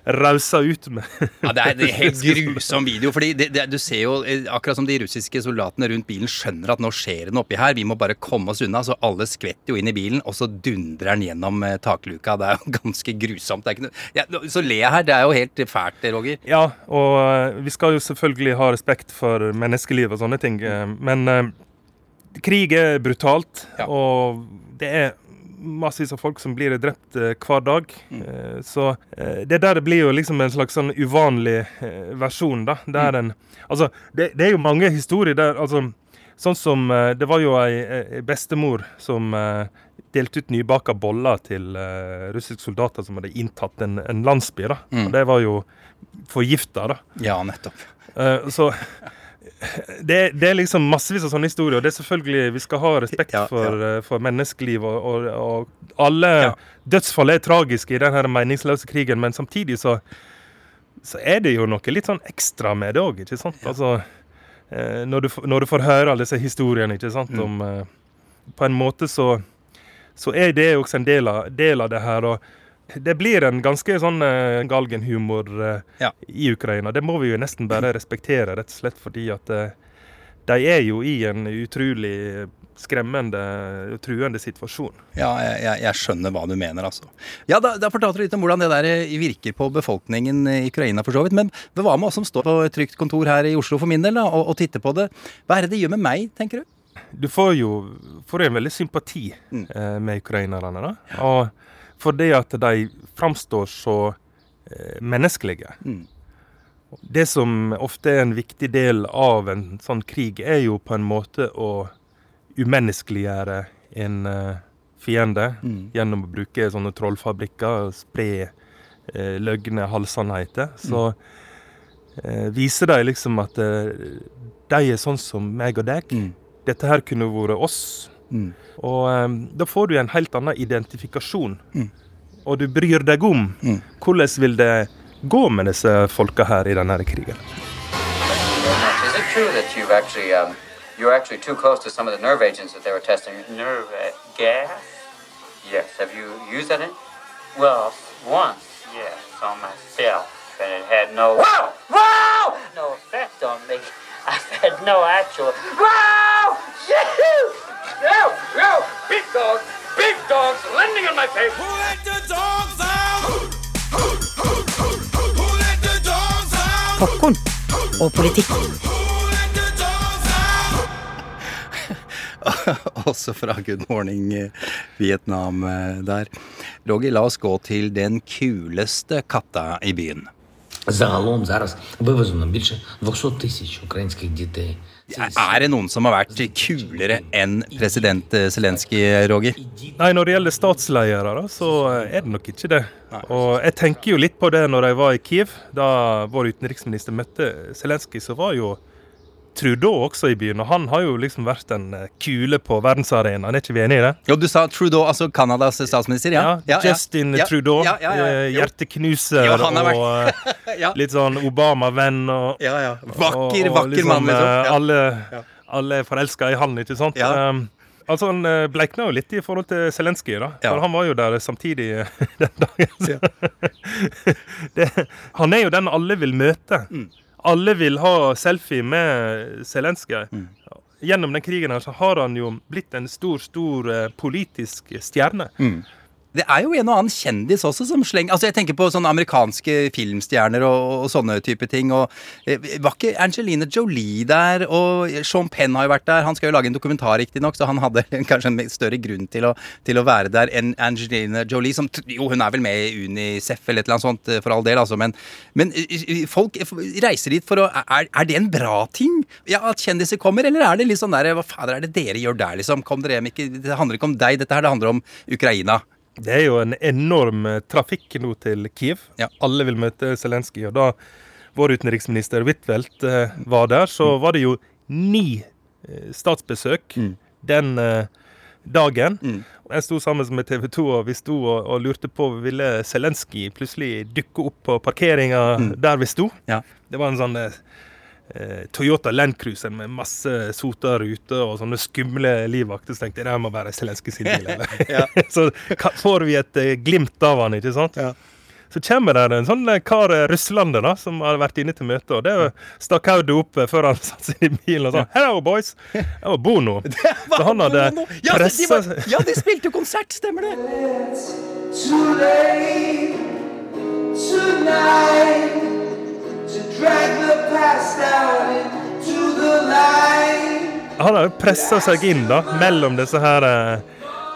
rauser ut med Ja, det er en helt grusom video. fordi det, det, Du ser jo, eh, akkurat som de russiske soldatene rundt bilen skjønner at nå skjer det noe oppi her, vi må bare komme oss unna. Så alle skvetter jo inn i bilen, og så dundrer den gjennom eh, takluka. Det er jo ganske grusomt. Noe, ja, så le jeg her. Det er jo helt fælt, Roger. Ja, og eh, vi skal jo selvfølgelig ha respekt for menneskeliv og sånne ting, eh, men eh, krig er brutalt, og det er massevis av folk som blir drept eh, hver dag. Eh, så eh, det der blir jo liksom en slags sånn uvanlig versjon, da. Der en, altså, det, det er jo mange historier der altså, Sånn som Det var jo ei, ei bestemor som delte ut nybaka boller til russiske soldater som hadde inntatt en, en landsby. da. Mm. Og det var jo forgifta, da. Ja, nettopp. Eh, så det, det er liksom massevis av sånne historier. Og det er selvfølgelig, Vi skal ha respekt For, ja. for menneskeliv, og, og, og alle dødsfall er tragiske i denne meningsløse krigen, men samtidig så, så er det jo noe litt sånn ekstra med det òg? Altså, eh, når, du, når du får høre alle disse historiene, ikke sant, Mm. om eh, På en måte så, så er det også en del av, del av det her. og det blir en ganske sånn uh, galgenhumor eh, i Ukraina. Det må vi jo nesten bare respektere, rett og slett fordi at uh, de er jo i en utrolig skremmende og truende situasjon. Ja, jeg, jeg, skjønner hva du mener, altså. Ja, Da, da fortalte du litt om hvordan det der virker på befolkningen i Ukraina, for så vidt. Men hva med oss som står på et trygt kontor her i Oslo for min del, da, og, og titter på det? Hva er det det gjør med meg, tenker du? Du får jo får en veldig sympati eh, med ukrainerne. da. Og fordi at de framstår så eh, menneskelige. Det som ofte er en viktig del av en sånn krig, er jo på en måte å umenneskeliggjøre en eh, fiende Mm. gjennom å bruke sånne trollfabrikker spre eh, løgne halvsannheter. Så eh, viser de liksom at eh, de er sånn som meg og deg. Dette her kunne vært oss. Og um, da får du en helt annen identifikasjon. Og du bryr deg om hvordan vil det gå med disse folka her i denne krigen. Is it true that you've actually um, you're actually too close to some of the nerve agents that they were testing? Nerve gas? Yes. Have you used that? In? Well, once, yes, on myself, and it had no. Wow! Wow! No effect on me. I've had no actual. Wow! Yahoo! Yo, yo, big dogs, big dogs landing on my face. Who let the dogs out? Popkorn og politikk. Også fra Good Morning eh, Vietnam eh, der. Roger, la oss gå til den kuleste katta i byen. Загалом зараз вивезено більше 200 тисяч українських дітей. Er det noen som har vært kulere enn president eh, Zelenskyj, Roger? Nei, når det gjelder statsledere, så er det nok ikke det. Og jeg tenker jo litt på det når jeg var i Kiev. Da vår utenriksminister møtte Zelenskyj, så var jo Trudeau også i byen. Og han har jo liksom vært en eh, kule på verdensarenaen, er ikke vi enige i det? Jo, du sa Trudeau, altså Canadas statsminister, ja? Ja, Justin ja. Trudeau. Ja, ja, ja, eh. Hjerteknuser Jo, vært- og eh, litt sånn Obama-venn. Og. Vakker, og- vakker mann, liksom. eh, Ja. Alle, alle er forelska i han, ikke sant? Um, altså Han eh, bleikna jo litt i forhold til Zelenskyj, da. Ja. For han var jo der samtidig eh, den dagen. Ja. det, han er jo den alle vil møte. Mm. Alle vil ha selfie med Zelenskyj. Mm. Gjennom den krigen her så har han jo blitt en stor, stor eh, politisk stjerne. Mm. Det er jo en og annen kjendis også som slenger Altså Jeg tenker på sånne amerikanske filmstjerner og, og sånne type ting. Og eh, Var ikke Angelina Jolie der? Og Sean Penn har jo vært der. Han skal jo lage en dokumentar, riktignok, så han hadde kanskje en større grunn til å, til å være der enn Angelina Jolie, som Jo, hun er vel med i Unicef eller et eller annet sånt, eh, for all del, altså, men, men eh, folk reiser dit for å er, er det en bra ting? Ja, At kjendiser kommer, eller er det litt sånn der Hva fader er det dere gjør der, liksom? Kom dere hjem, ikke Det handler ikke om deg, dette her, det handler om Ukraina. Det er jo en enorm eh, trafikk nå til Kiev. Alle vil møte Zelenskyj. Og da vår utenriksminister Huitfeldt eh, var der, så var det jo ni eh, statsbesøk den eh, dagen. Mm. Jeg sto sammen med TV 2 og vi sto og, og lurte på ville Zelenskyj plutselig dukke opp på parkeringa der vi sto. Det var en sånn Toyota Land Cruiser med masse sota ruter og sånne skumle livvakter. Så tenkte jeg det må være Zelenskyj sin bil. Eller? så får vi et eh, glimt av han, ikke sant? Så kommer det en sånn eh, kar eh, russlander da, som har vært inne til møte. og Det stakk hodet opp eh, før han satte seg i bilen og sa 'Hello, boys'. Det var Bono. Så han hadde Ja, de, pressa var, ja, de spilte jo konsert, stemmer det? It's Too late tonight Han har jo pressa seg inn da, mellom disse her eh,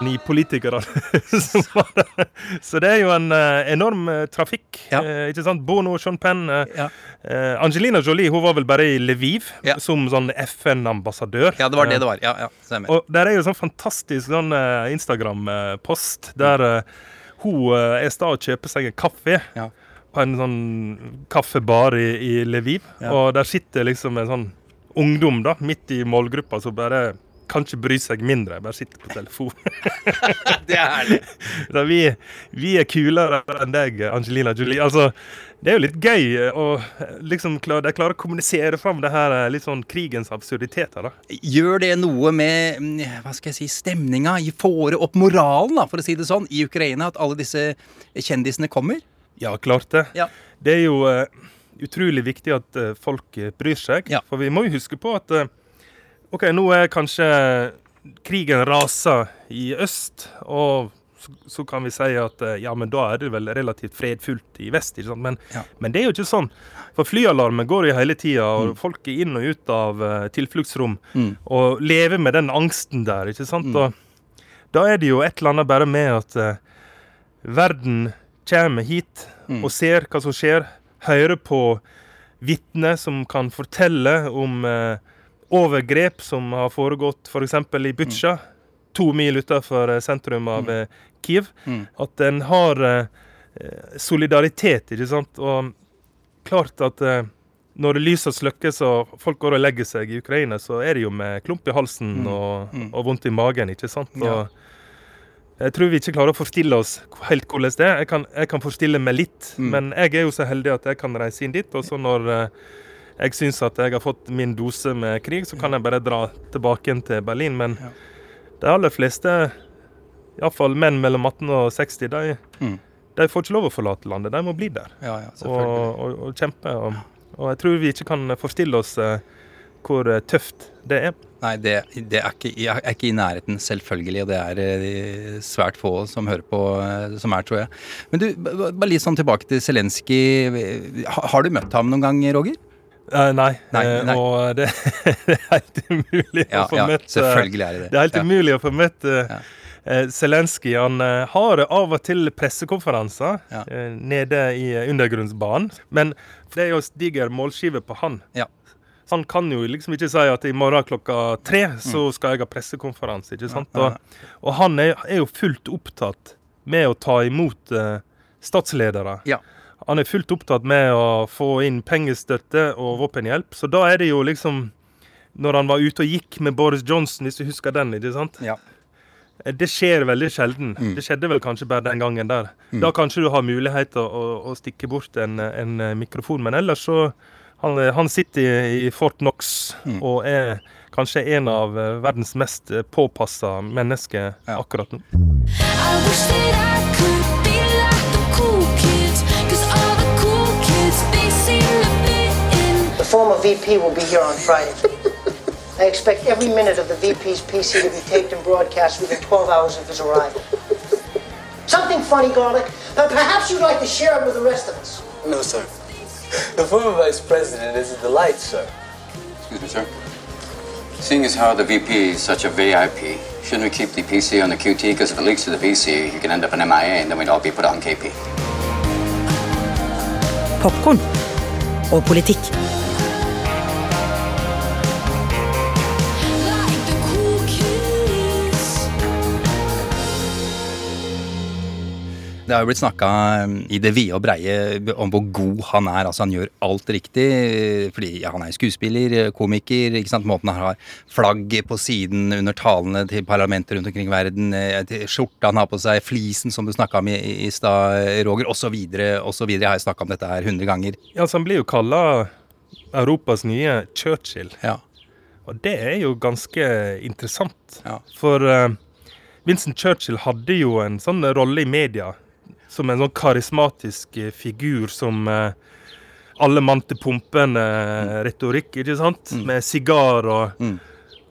ni politikerne. som var der. Så det er jo en eh, enorm eh, trafikk. eh, ikke sant? Bono, Sean Penn. eh, eh, Angelina Jolie hun var vel bare i Lviv som sånn FN-ambassadør. Ja, det var det det var. Ja, ja, stemmer. Og der er jo sånn fantastisk sånn eh, Instagram-post der eh, hun eh, er sta og kjøper seg en kaffe. På en sånn kaffebar i, i Lviv. Ja. Og der sitter liksom en sånn ungdom da, midt i målgruppa som bare kan ikke bry seg mindre, bare sitter på telefon. det er herlig. Vi, vi er kulere enn deg, Angelina Julie. Altså, det er jo litt gøy å liksom klare, de klarer å kommunisere fram det her litt sånn krigens absurditeter. da. Gjør det noe med mm, hva skal jeg si, stemninga? Får opp moralen, da, for å si det sånn, i Ukraina? At alle disse kjendisene kommer? Ja, klart det. Ja. Det er jo uh, utrolig viktig at uh, folk eh, bryr seg. For vi må jo huske på at uh, OK, nå er kanskje krigen raser i øst, og så, så kan vi si at ja, men da er det vel relativt fredfullt i vest. ikke sant? Men, men det er jo ikke sånn. For flyalarmen går jo hele tida, og folk er inn og ut av tilfluktsrom. Mm. Og lever med den angsten der, ikke sant. Og da er det jo et eller annet bare med at verden kommer hit Mm. og ser hva som skjer, hører på vitner som kan fortelle om eh, overgrep som har foregått f.eks. i Butsja, to mil utenfor eh, sentrum av mm. Kiev. Mm. At en har eh, eh, solidaritet, ikke sant. Og klart at eh, når og slukkes og folk går og legger seg i Ukraina, så er det jo med klump i halsen Mm. og, Mm. og vondt i magen, ikke sant. Ja. Jeg tror vi ikke klarer å forstille oss helt hvordan det er. Jeg kan, jeg kan forstille meg litt, Mm. men jeg er jo så heldig at jeg kan reise inn dit. Og så når eh, jeg syns at jeg har fått min dose med krig, så kan jeg bare dra tilbake igjen til Berlin. Men de aller fleste iallfall menn mellom 18 og 60, de, Mm. de får ikke lov å forlate landet. De må bli der Ja, ja, og, og, og kjempe. Og, og jeg tror vi ikke kan forstille oss eh, hvor eh, tøft det er. Nei, det, det er, ikke, jeg er ikke i nærheten, selvfølgelig. Og det er de svært få som hører på, eh, som er, tror jeg. Men du, bare litt sånn tilbake til Zelenskyj. Har du møtt ham noen gang, Roger? Eh, nei, Nei, eh, nei. og det, det er helt umulig Ja, å få ja, møtt eh, selvfølgelig er det det. Det er helt Ja. umulig å få møtt uh, Zelenskyj. Han eh, har av og til pressekonferanser eh, nede i eh, undergrunnsbanen, men det er jo diger målskive på han. Så Han kan jo liksom ikke si at i morgen klokka tre så skal jeg ha pressekonferanse. ikke sant? Mm. Og, og han er, er jo fullt opptatt med å ta imot eh, statsledere. Ja. Han er fullt opptatt med å få inn pengestøtte og våpenhjelp. Så da er det jo liksom Når han var ute og gikk med Boris Johnson, hvis du husker den, ikke sant? Ja. Eh, Det skjer veldig sjelden. Det skjedde vel kanskje bare den gangen der. Mm. Da kanskje du har mulighet til å, å, å stikke bort en, en eh, mikrofon, men ellers så Han, eh, han sitter i, i Fort Knox og er kanskje en av eh, verdens mest eh, påpassa mennesker akkurat nå. The former VP will be here on Friday. I expect every minute of the VP's PC to be taped and broadcast within 12 hours of his arrival. Something funny, Garlic. Uh, perhaps you'd like to share it with the rest of us. No, sir. The former vice president is a delight, sir. Excuse me, sir. Seeing as how the VP is such a VIP, shouldn't we keep the PC on the QT? Because if it leaks to the VC, you can end up in MIA and then we'd all be put on KP. Popkorn og politikk. Det har jo blitt snakka i det vide og breie om hvor god han er. Altså Han gjør alt riktig. Fordi ja, han er skuespiller, komiker. ikke sant? Måten han har flagg på siden under talene til parlamenter rundt omkring i verden, eh, skjorta han har på seg, flisen som du snakka om i, i stad, Roger, osv. osv. Jeg har snakka om dette her hundre ganger. Ja, så Han blir jo kalla Europas nye Churchill. Og det er jo ganske interessant. For uh, Vincent Churchill hadde jo en sånn rolle i media som en sånn karismatisk eh, figur som eh, alle mann til pumpen-retorikk, ikke sant? Med sigar og,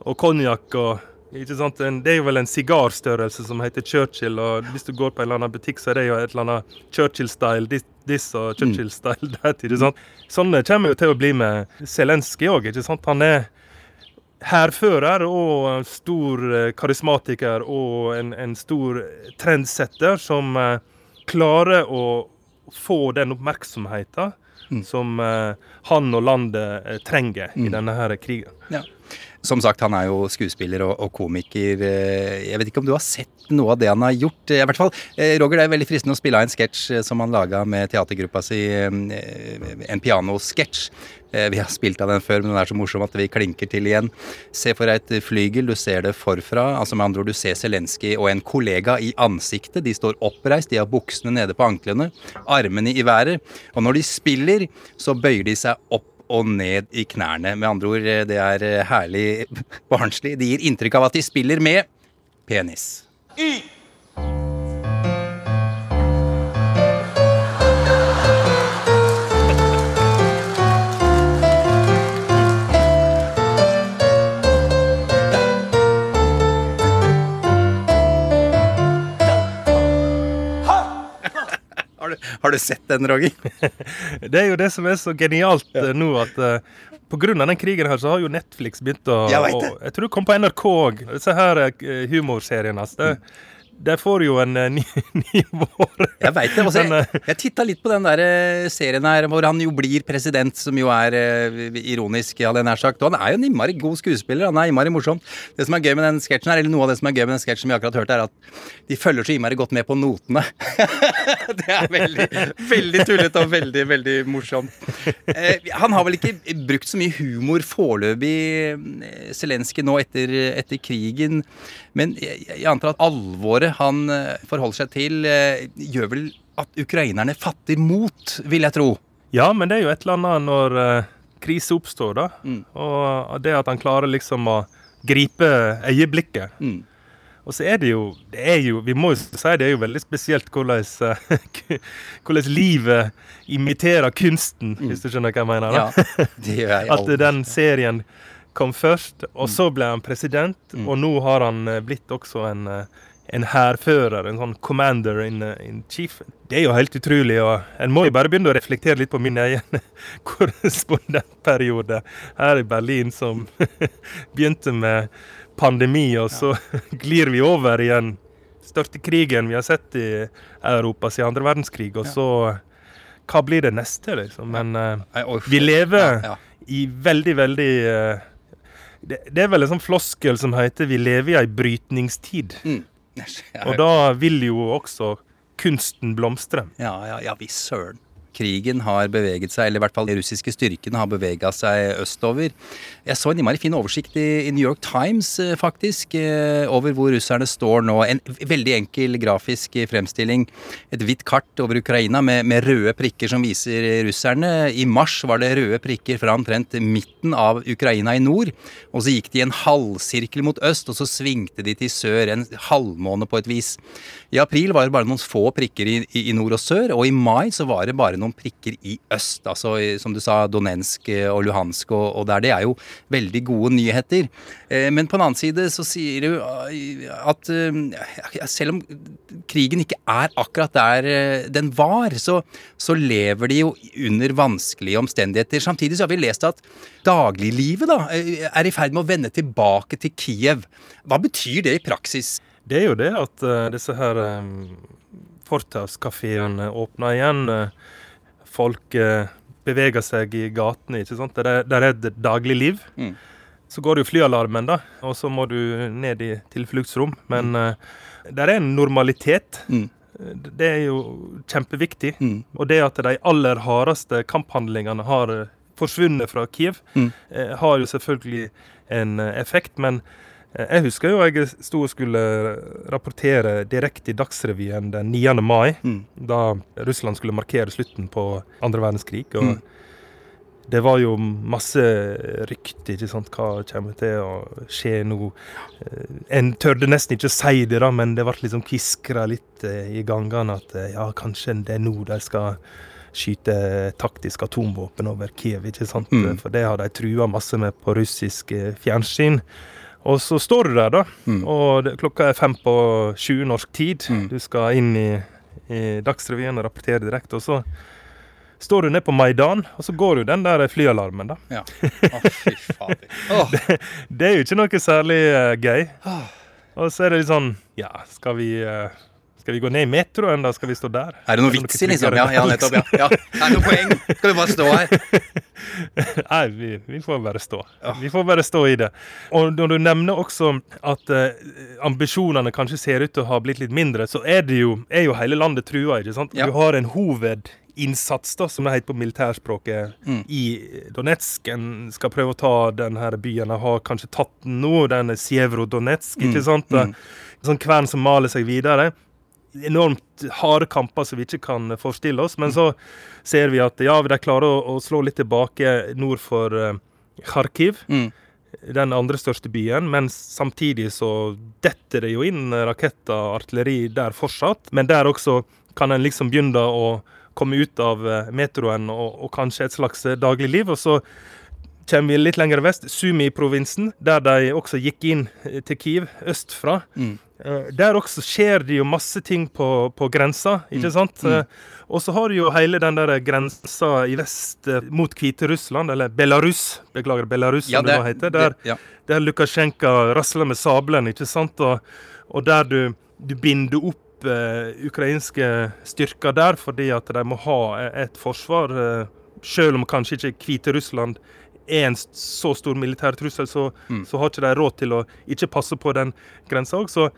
og konjakk og ikke sant? Det er jo vel en sigarstørrelse som heter Churchill, og hvis du går på en eller annen butikk, så er det jo et eller annet Churchill-style this, og Churchill-style that. ikke sant? Sånn kommer jo til å bli med Zelenskyj òg, ikke sant? Han er hærfører og stor eh, karismatiker og en, en stor trendsetter som eh, klarer å få den oppmerksomheten som eh, han og landet eh, trenger i denne her krigen. Ja. Som sagt, han er jo skuespiller og, og komiker. Eh, Jeg vet ikke om du har sett noe av det han har gjort. I hvert fall, Roger, det er veldig fristende å spille av en sketsj som han laga med teatergruppa si, en pianosketsj. Eh, Vi har spilt av den før, men den er så morsom at vi klinker til igjen. Se for deg et flygel, du ser det forfra. altså med andre ord, Du ser Zelenskyj og en kollega i ansiktet. De står oppreist, de har buksene nede på anklene, armene i været. Og når de spiller, så bøyer de seg opp og ned i knærne. Med andre ord, eh, det er eh, herlig barnslig. De gir inntrykk av at de spiller med penis. Har har du sett den, Roger? Det er jo det som er så genialt ja. nå, at uh, pga. den krigen her, så har jo Netflix begynt å Jeg vet det. og- Jeg tror det kom på NRK òg, disse her uh, humorseriene. Altså, det, det får jo en uh, ny, ny vår. Jeg veit det. Også, eh, jeg jeg titta litt på den der eh, serien her hvor han jo blir president, som jo er eh, ironisk, hadde jeg nær sagt. Og han er jo en innmari god skuespiller. Han er innmari morsom. Det som er gøy med den sketsjen her, eller noe av det som er gøy med den sketsjen vi akkurat hørte, er at de følger så innmari godt med på notene. det er veldig, veldig tullete og veldig, veldig morsomt. Eh, han har vel ikke brukt så mye humor foreløpig, eh, Zelenskyj, nå etter, etter krigen. Men jeg, jeg antar at alvoret han eh, forholder seg til, eh, gjør vel at ukrainerne fatter mot, vil jeg tro. Ja, men det er jo et eller annet når uh, krise oppstår, da. Og det at han klarer liksom å gripe øyeblikket. Og så er det jo, det er jo Vi må jo si det er jo veldig spesielt hvordan, eh, hvordan livet imiterer kunsten, hvis du skjønner hva jeg mener. da. Ja, det gjør jeg At den serien kom først, og så ble han president, Mm. og nå har han eh, blitt også en, eh, en hærfører, en sånn commander in, in chief. Det er jo helt utrolig, og en må jo bare begynne å reflektere litt på min egen korrespondentperiode her i Berlin, som begynte med pandemi, og så glir vi over i den største krigen vi har sett i Europa siden andre verdenskrig, og så hva blir det neste, liksom? Men uh, vi lever i veldig, veldig uh, det, det er vel en sånn floskel som heter 'vi lever i ei brytningstid'. Mm. Og da vil jo også kunsten blomstre. Ja, ja, ja visst søren. Krigen har beveget seg, eller i hvert fall de russiske styrkene har bevega seg østover. Jeg så en innmari fin oversikt i, New York Times, eh, faktisk, eh, over hvor russerne står nå. En veldig enkel grafisk fremstilling. Et hvitt kart over Ukraina med, med røde prikker som viser russerne. I mars var det røde prikker fra omtrent midten av Ukraina i nord. Og så gikk de en halvsirkel mot øst, og så svingte de til sør, en halvmåne på et vis. I april var det bare noen få prikker i, i, i nord og sør, og i mai så var det bare noen prikker i øst. Altså som du sa, Donensk eh, og Luhansk og, og der. Det er jo veldig gode nyheter. Eh, men på den annen side så sier du eh, at selv om krigen ikke er akkurat der den var, så, så lever de jo under vanskelige omstendigheter. Samtidig så har vi lest at dagliglivet da, er i ferd med å vende tilbake til Kiev. Hva betyr det i praksis? Det er jo det at disse her fortauskafeene åpner igjen. eh, folk eh, beveger seg i gatene, ikke sant. Der er, der er det dagligliv. Mm. Så går det jo flyalarmen, da, og så må du ned i tilfluktsrom. Men Mm. eh, der er en normalitet. Mm. Det er jo kjempeviktig. Og det at de aller hardeste kamphandlingene har eh, forsvunnet fra Kiev, Mm. eh, har jo selvfølgelig en effekt. Men jeg husker jo jeg sto og skulle rapportere direkte i Dagsrevyen den 9. mai, Mm. da Russland skulle markere slutten på andre verdenskrig. og Mm. Det var jo masse rykter, ikke sant, hva kommer til å skje nå. Eh, En tørde nesten ikke å si det, da, men det ble liksom kviskra litt eh, i gangene at eh, ja, kanskje det er nå de skal skyte taktisk atomvåpen over Kiev, ikke sant. Mm. For det har de trua masse med på russisk eh, fjernsyn. Og så står du der, da, og det, klokka er fem på sju norsk tid. Du skal inn i, i Dagsrevyen og rapportere direkte, og så står du ned på Maidan, og så går jo den der flyalarmen, da. Ja. Å, fy fader. Åh. det, det er jo ikke noe særlig uh, gøy. Og så er det litt sånn Ja, skal vi eh, skal vi gå ned i metroen, da? Skal vi stå der? Er det noe vits i, liksom? Ja, ja, nettopp. Ja. ja. Det er noe poeng. Skal vi bare stå her? Nei, vi, vi får bare stå. Vi får bare stå i det. Og når du nevner også at eh, ambisjonene kanskje ser ut til å ha blitt litt mindre, så er, det jo, er jo hele landet trua, ikke sant? Du har en hovedinnsats, da, som det heter på militærspråket, Mm. i Donetsk. En skal prøve å ta denne byen. og har kanskje tatt den nå, den er Mm. ikke sant? mm. Sånn kvern som maler seg videre enormt harde kamper som vi ikke kan forestille oss. Men så ser vi at ja, de klarer å, å slå litt tilbake nord for uh, Kharkiv. Mm. Den andre største byen. Men samtidig så detter det jo inn raketter og artilleri der fortsatt. Men der også kan en liksom begynne å komme ut av eh, metroen og, og kanskje et slags eh, dagligliv. Og så kommer vi litt lenger vest, Sumi-provinsen, der de også gikk inn til Kiev østfra. Mm. Eh, Der også skjer det jo masse ting på, på grensa, ikke Mm. sant? Mm. Mm. Og så har du jo hele den der grensa i vest eh, mot Hviterussland, eller Belarus, beklager, Belarus Ja, som det det- nå heter. Der, det- ja. der Lukasjenko rasler med sabelen, ikke sant? Og, og der du, du binder opp uh, ukrainske styrker der fordi at de må ha et forsvar. Uh, selv om kanskje ikke Hviterussland er en så stor militær trussel, så, Mm. så har ikke de råd til å ikke passe på den grensa òg. Så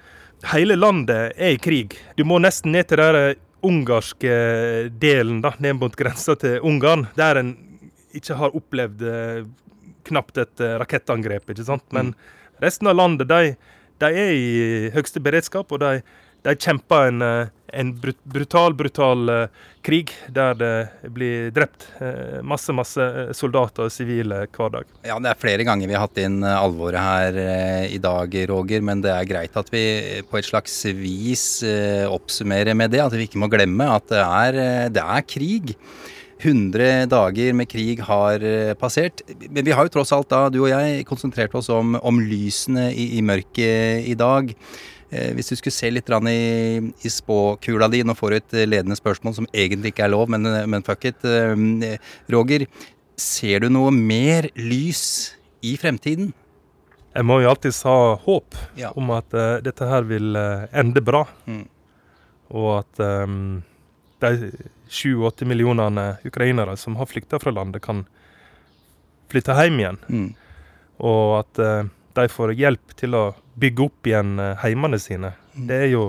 hele landet er i krig. Du må nesten ned til den ungarske delen, da, ned mot grensa til Ungarn, der en ikke har opplevd eh, knapt et eh, rakettangrep, ikke sant. Men resten av landet, de, de er i høyeste beredskap, og de, de kjemper en, eh, en brut- brutal, brutal eh, krig der det blir drept eh, masse, masse soldater og sivile hver dag. Ja, det er flere ganger vi har hatt inn alvoret her i dag, Roger. Men det er greit at vi på et slags vis oppsummerer med det. At vi ikke må glemme at det er, det er krig. 100 dager med krig har passert. Men vi har jo tross alt da, du og jeg, konsentrert oss om, om lysene i, i mørket i dag. Eh, hvis du skulle se litt i, i spåkula di, nå får du et eh, ledende spørsmål som egentlig ikke er lov, men, eh, men fuck it. Roger, ser du noe mer lys i fremtiden? Jeg må jo alltid ha håp Ja. om at uh, dette her vil uh, ende bra. Mm. Og at um, de 7-8 millionene ukrainere som har flykta fra landet, kan flytte hjem igjen. Mm. Og at uh, de får hjelp til å bygge opp igjen eh, heimene sine. Mm. Det er jo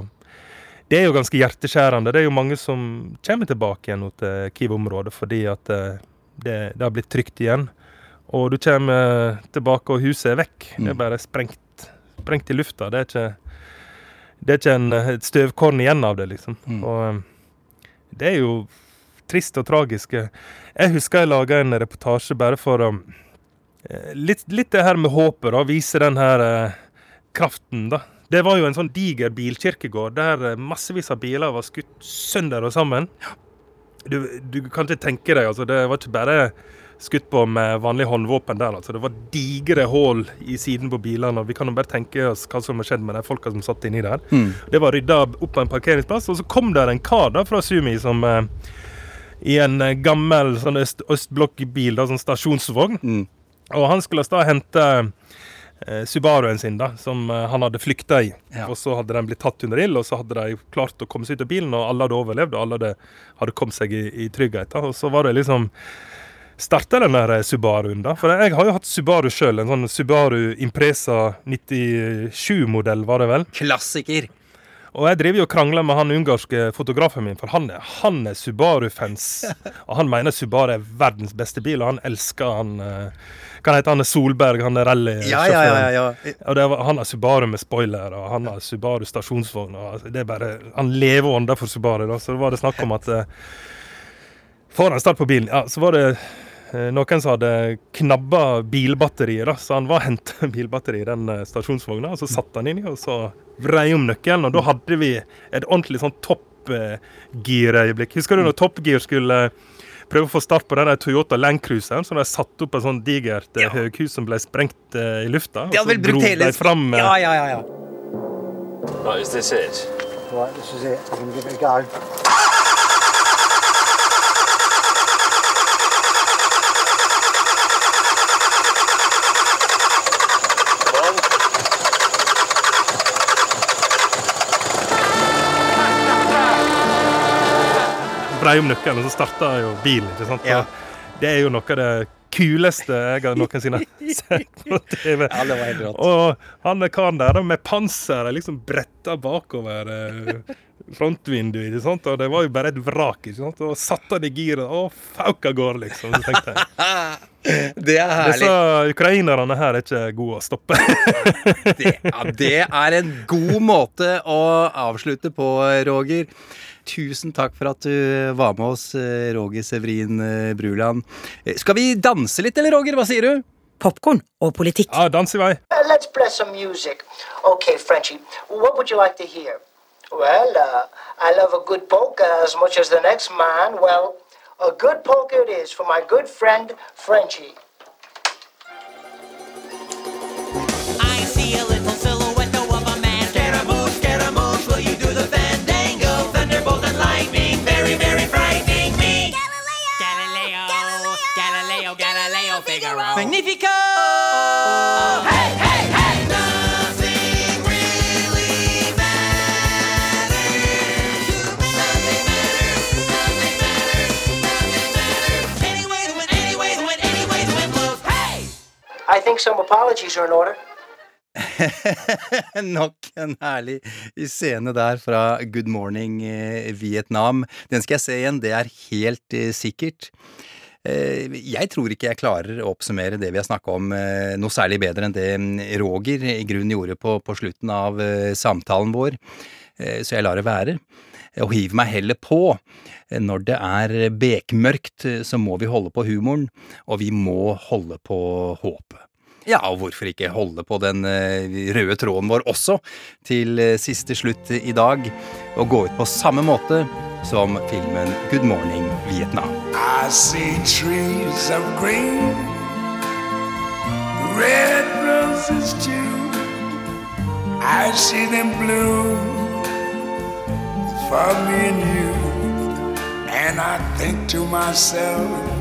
det er jo ganske hjerteskjærende. Det er jo mange som kommer tilbake igjen til Kiev-området fordi at eh, det, det har blitt trygt igjen. Og du kommer tilbake, og huset er vekk. Det er Mm. bare sprengt, sprengt i lufta. Det er ikke, det er ikke en, et støvkorn igjen av det, liksom. Mm. Og eh, det er jo trist og tragisk. Jeg husker jeg laga en reportasje bare for å eh, litt, litt det her med håpet, da. Vise den her eh, kraften, da. Det var jo en sånn diger bilkirkegård der eh, massevis av biler var skutt sønder og sammen. Du, du kan ikke tenke deg, altså. Det var ikke bare skutt på med vanlig håndvåpen der. altså. Det var digre hull i siden på bilene. og Vi kan jo bare tenke oss hva som har skjedd med de folka som satt inni der. Mm. Det var rydda opp på en parkeringsplass, og så kom der en kar da fra Sumi som eh, i en eh, gammel sånn øst, østblokkbil, da, sånn stasjonsvogn. Og han skulle da hente Subaruen sin, da, som eh, han hadde flykta i. Ja. Og så hadde den blitt tatt under ild, og så hadde de klart å komme seg ut av bilen, og alle hadde overlevd, og alle hadde, hadde kommet seg i, i trygghet. Da. Og så var det liksom starta den der eh, Subaruen, da. For jeg har jo hatt Subaru sjøl, en sånn Subaru Impresa 97-modell, var det vel. Klassiker. Og jeg driver jo og krangler med han ungarske fotografen min, for han er, han er Subaru-fans. og han mener Subaru er verdens beste bil, og han elsker han eh, Hva heter han? Solberg, han er rallysjåføren. Ja, ja, ja, ja, var, han har Subaru med spoiler, og han har Subaru stasjonsvogn. Og altså, det er bare, han lever ånder for Subaru. Da. Så var det snakk om at eh, Får start på bilen, ja, så var det eh, noen som hadde knabba bilbatteriet. da, Så han var og henta bilbatteri i den eh, stasjonsvogna, og så satte han inni, og så vrei om nøkkelen. Og da hadde vi et ordentlig sånn toppgirøyeblikk. Husker du når toppgir skulle prøve å få start på den der Toyota Land Cruiseren, som de satte opp et sånn digert ja. høghus som ble sprengt eh, i lufta? De hadde vel brukt hele fram eh, Ja, ja, ja. ja. Right, is this it? Right, this is it. I'm going to give it a go. Vrei om nøkkelen, og så starta jo bilen. ikke sant? Ja. Det er jo noe av det kuleste jeg har noensinne sett på TV. Ja, det var helt rått. Og han karen der med panseret liksom bretta bakover eh, frontvinduet. ikke sant? Og det var jo bare et vrak. ikke sant? Og satte han i giret og fauk av gårde, liksom. Så tenkte jeg. Det er herlig. Disse ukrainerne her er ikke gode å stoppe. det, ja, det er en god måte å avslutte på, Roger. Tusen takk for at du var med oss, eh, Roger Severin eh, Bruland. Eh, Skal vi danse litt, eller, Roger? Hva sier du? Popkorn og politikk. Ja, dans i vei. Uh, let's play some music. Okay, Frenchie, what would you like to hear? Well, uh, I love a good polka as much as the next man. Well, a good polka it is for my good friend Frenchie. I see a little Magnifico! Hey, hey, hey! Nothing really matters. Nothing matters. Nothing matters. Nothing matters. Anyway, the wind, anyway, the wind, anyway, the wind blows. Hey! I think some apologies are in order. Nok en herlig scene der fra Good Morning eh, Vietnam. Den skal jeg se igjen, det er helt eh, sikkert. Eh, Jeg tror ikke jeg klarer å oppsummere det vi har snakka om eh, noe særlig bedre enn det mm, Roger i grunnen gjorde på, på slutten av eh, samtalen vår. så jeg lar det være. Og hiver meg heller på. Når det er bekmørkt, så må vi holde på humoren, og vi må holde på håpet. Ja, og hvorfor ikke holde på den eh, røde tråden vår også, til eh, siste slutt i dag, og gå ut på samme måte som filmen Good Morning Vietnam. I see trees of green, red roses too. I see them blue for me and you. And I think to myself,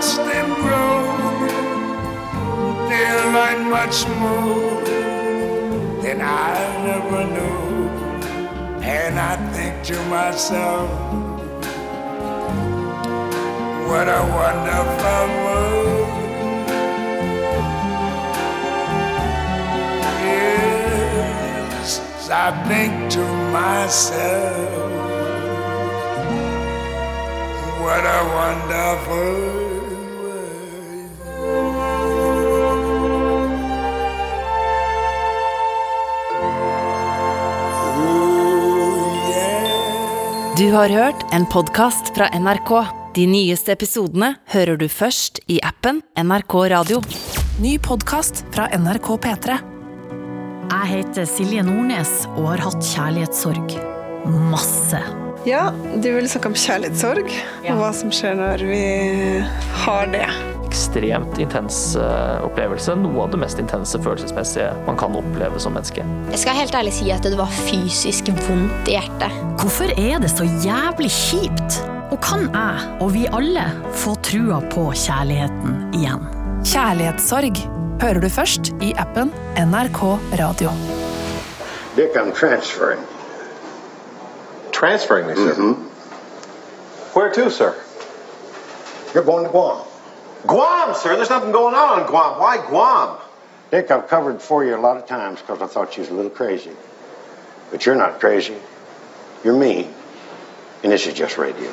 Watch them grow. They'll learn much more than I ever knew. And I think to myself, what a wonderful world. Yes, I think to myself, what a wonderful Du har hørt en podkast fra NRK. De nyeste episodene hører du først i appen NRK Radio. Ny podkast fra NRK P3. Jeg heter Silje Nordnes og har hatt kjærlighetssorg. Masse. Ja, du vil snakke om kjærlighetssorg, og hva som skjer når vi har det. Ekstremt intens eh, opplevelse. Noe av det mest intense følelsesmessige man kan oppleve som menneske. Jeg skal helt ærlig si at det var fysisk vondt i hjertet. Hvorfor er det så jævlig kjipt? Og kan jeg, og vi alle, få trua på kjærligheten igjen? Kjærlighetssorg hører du først i appen NRK Radio. Dick, I'm transferring. Transferring me, sir. Mm-hmm. Where to, sir? You're going to Guam. Guam, sir. There's nothing going on in Guam. Why Guam? Dick, I've covered for you a lot of times because I thought you was a little crazy. But you're not crazy. You're me. And this is just radio.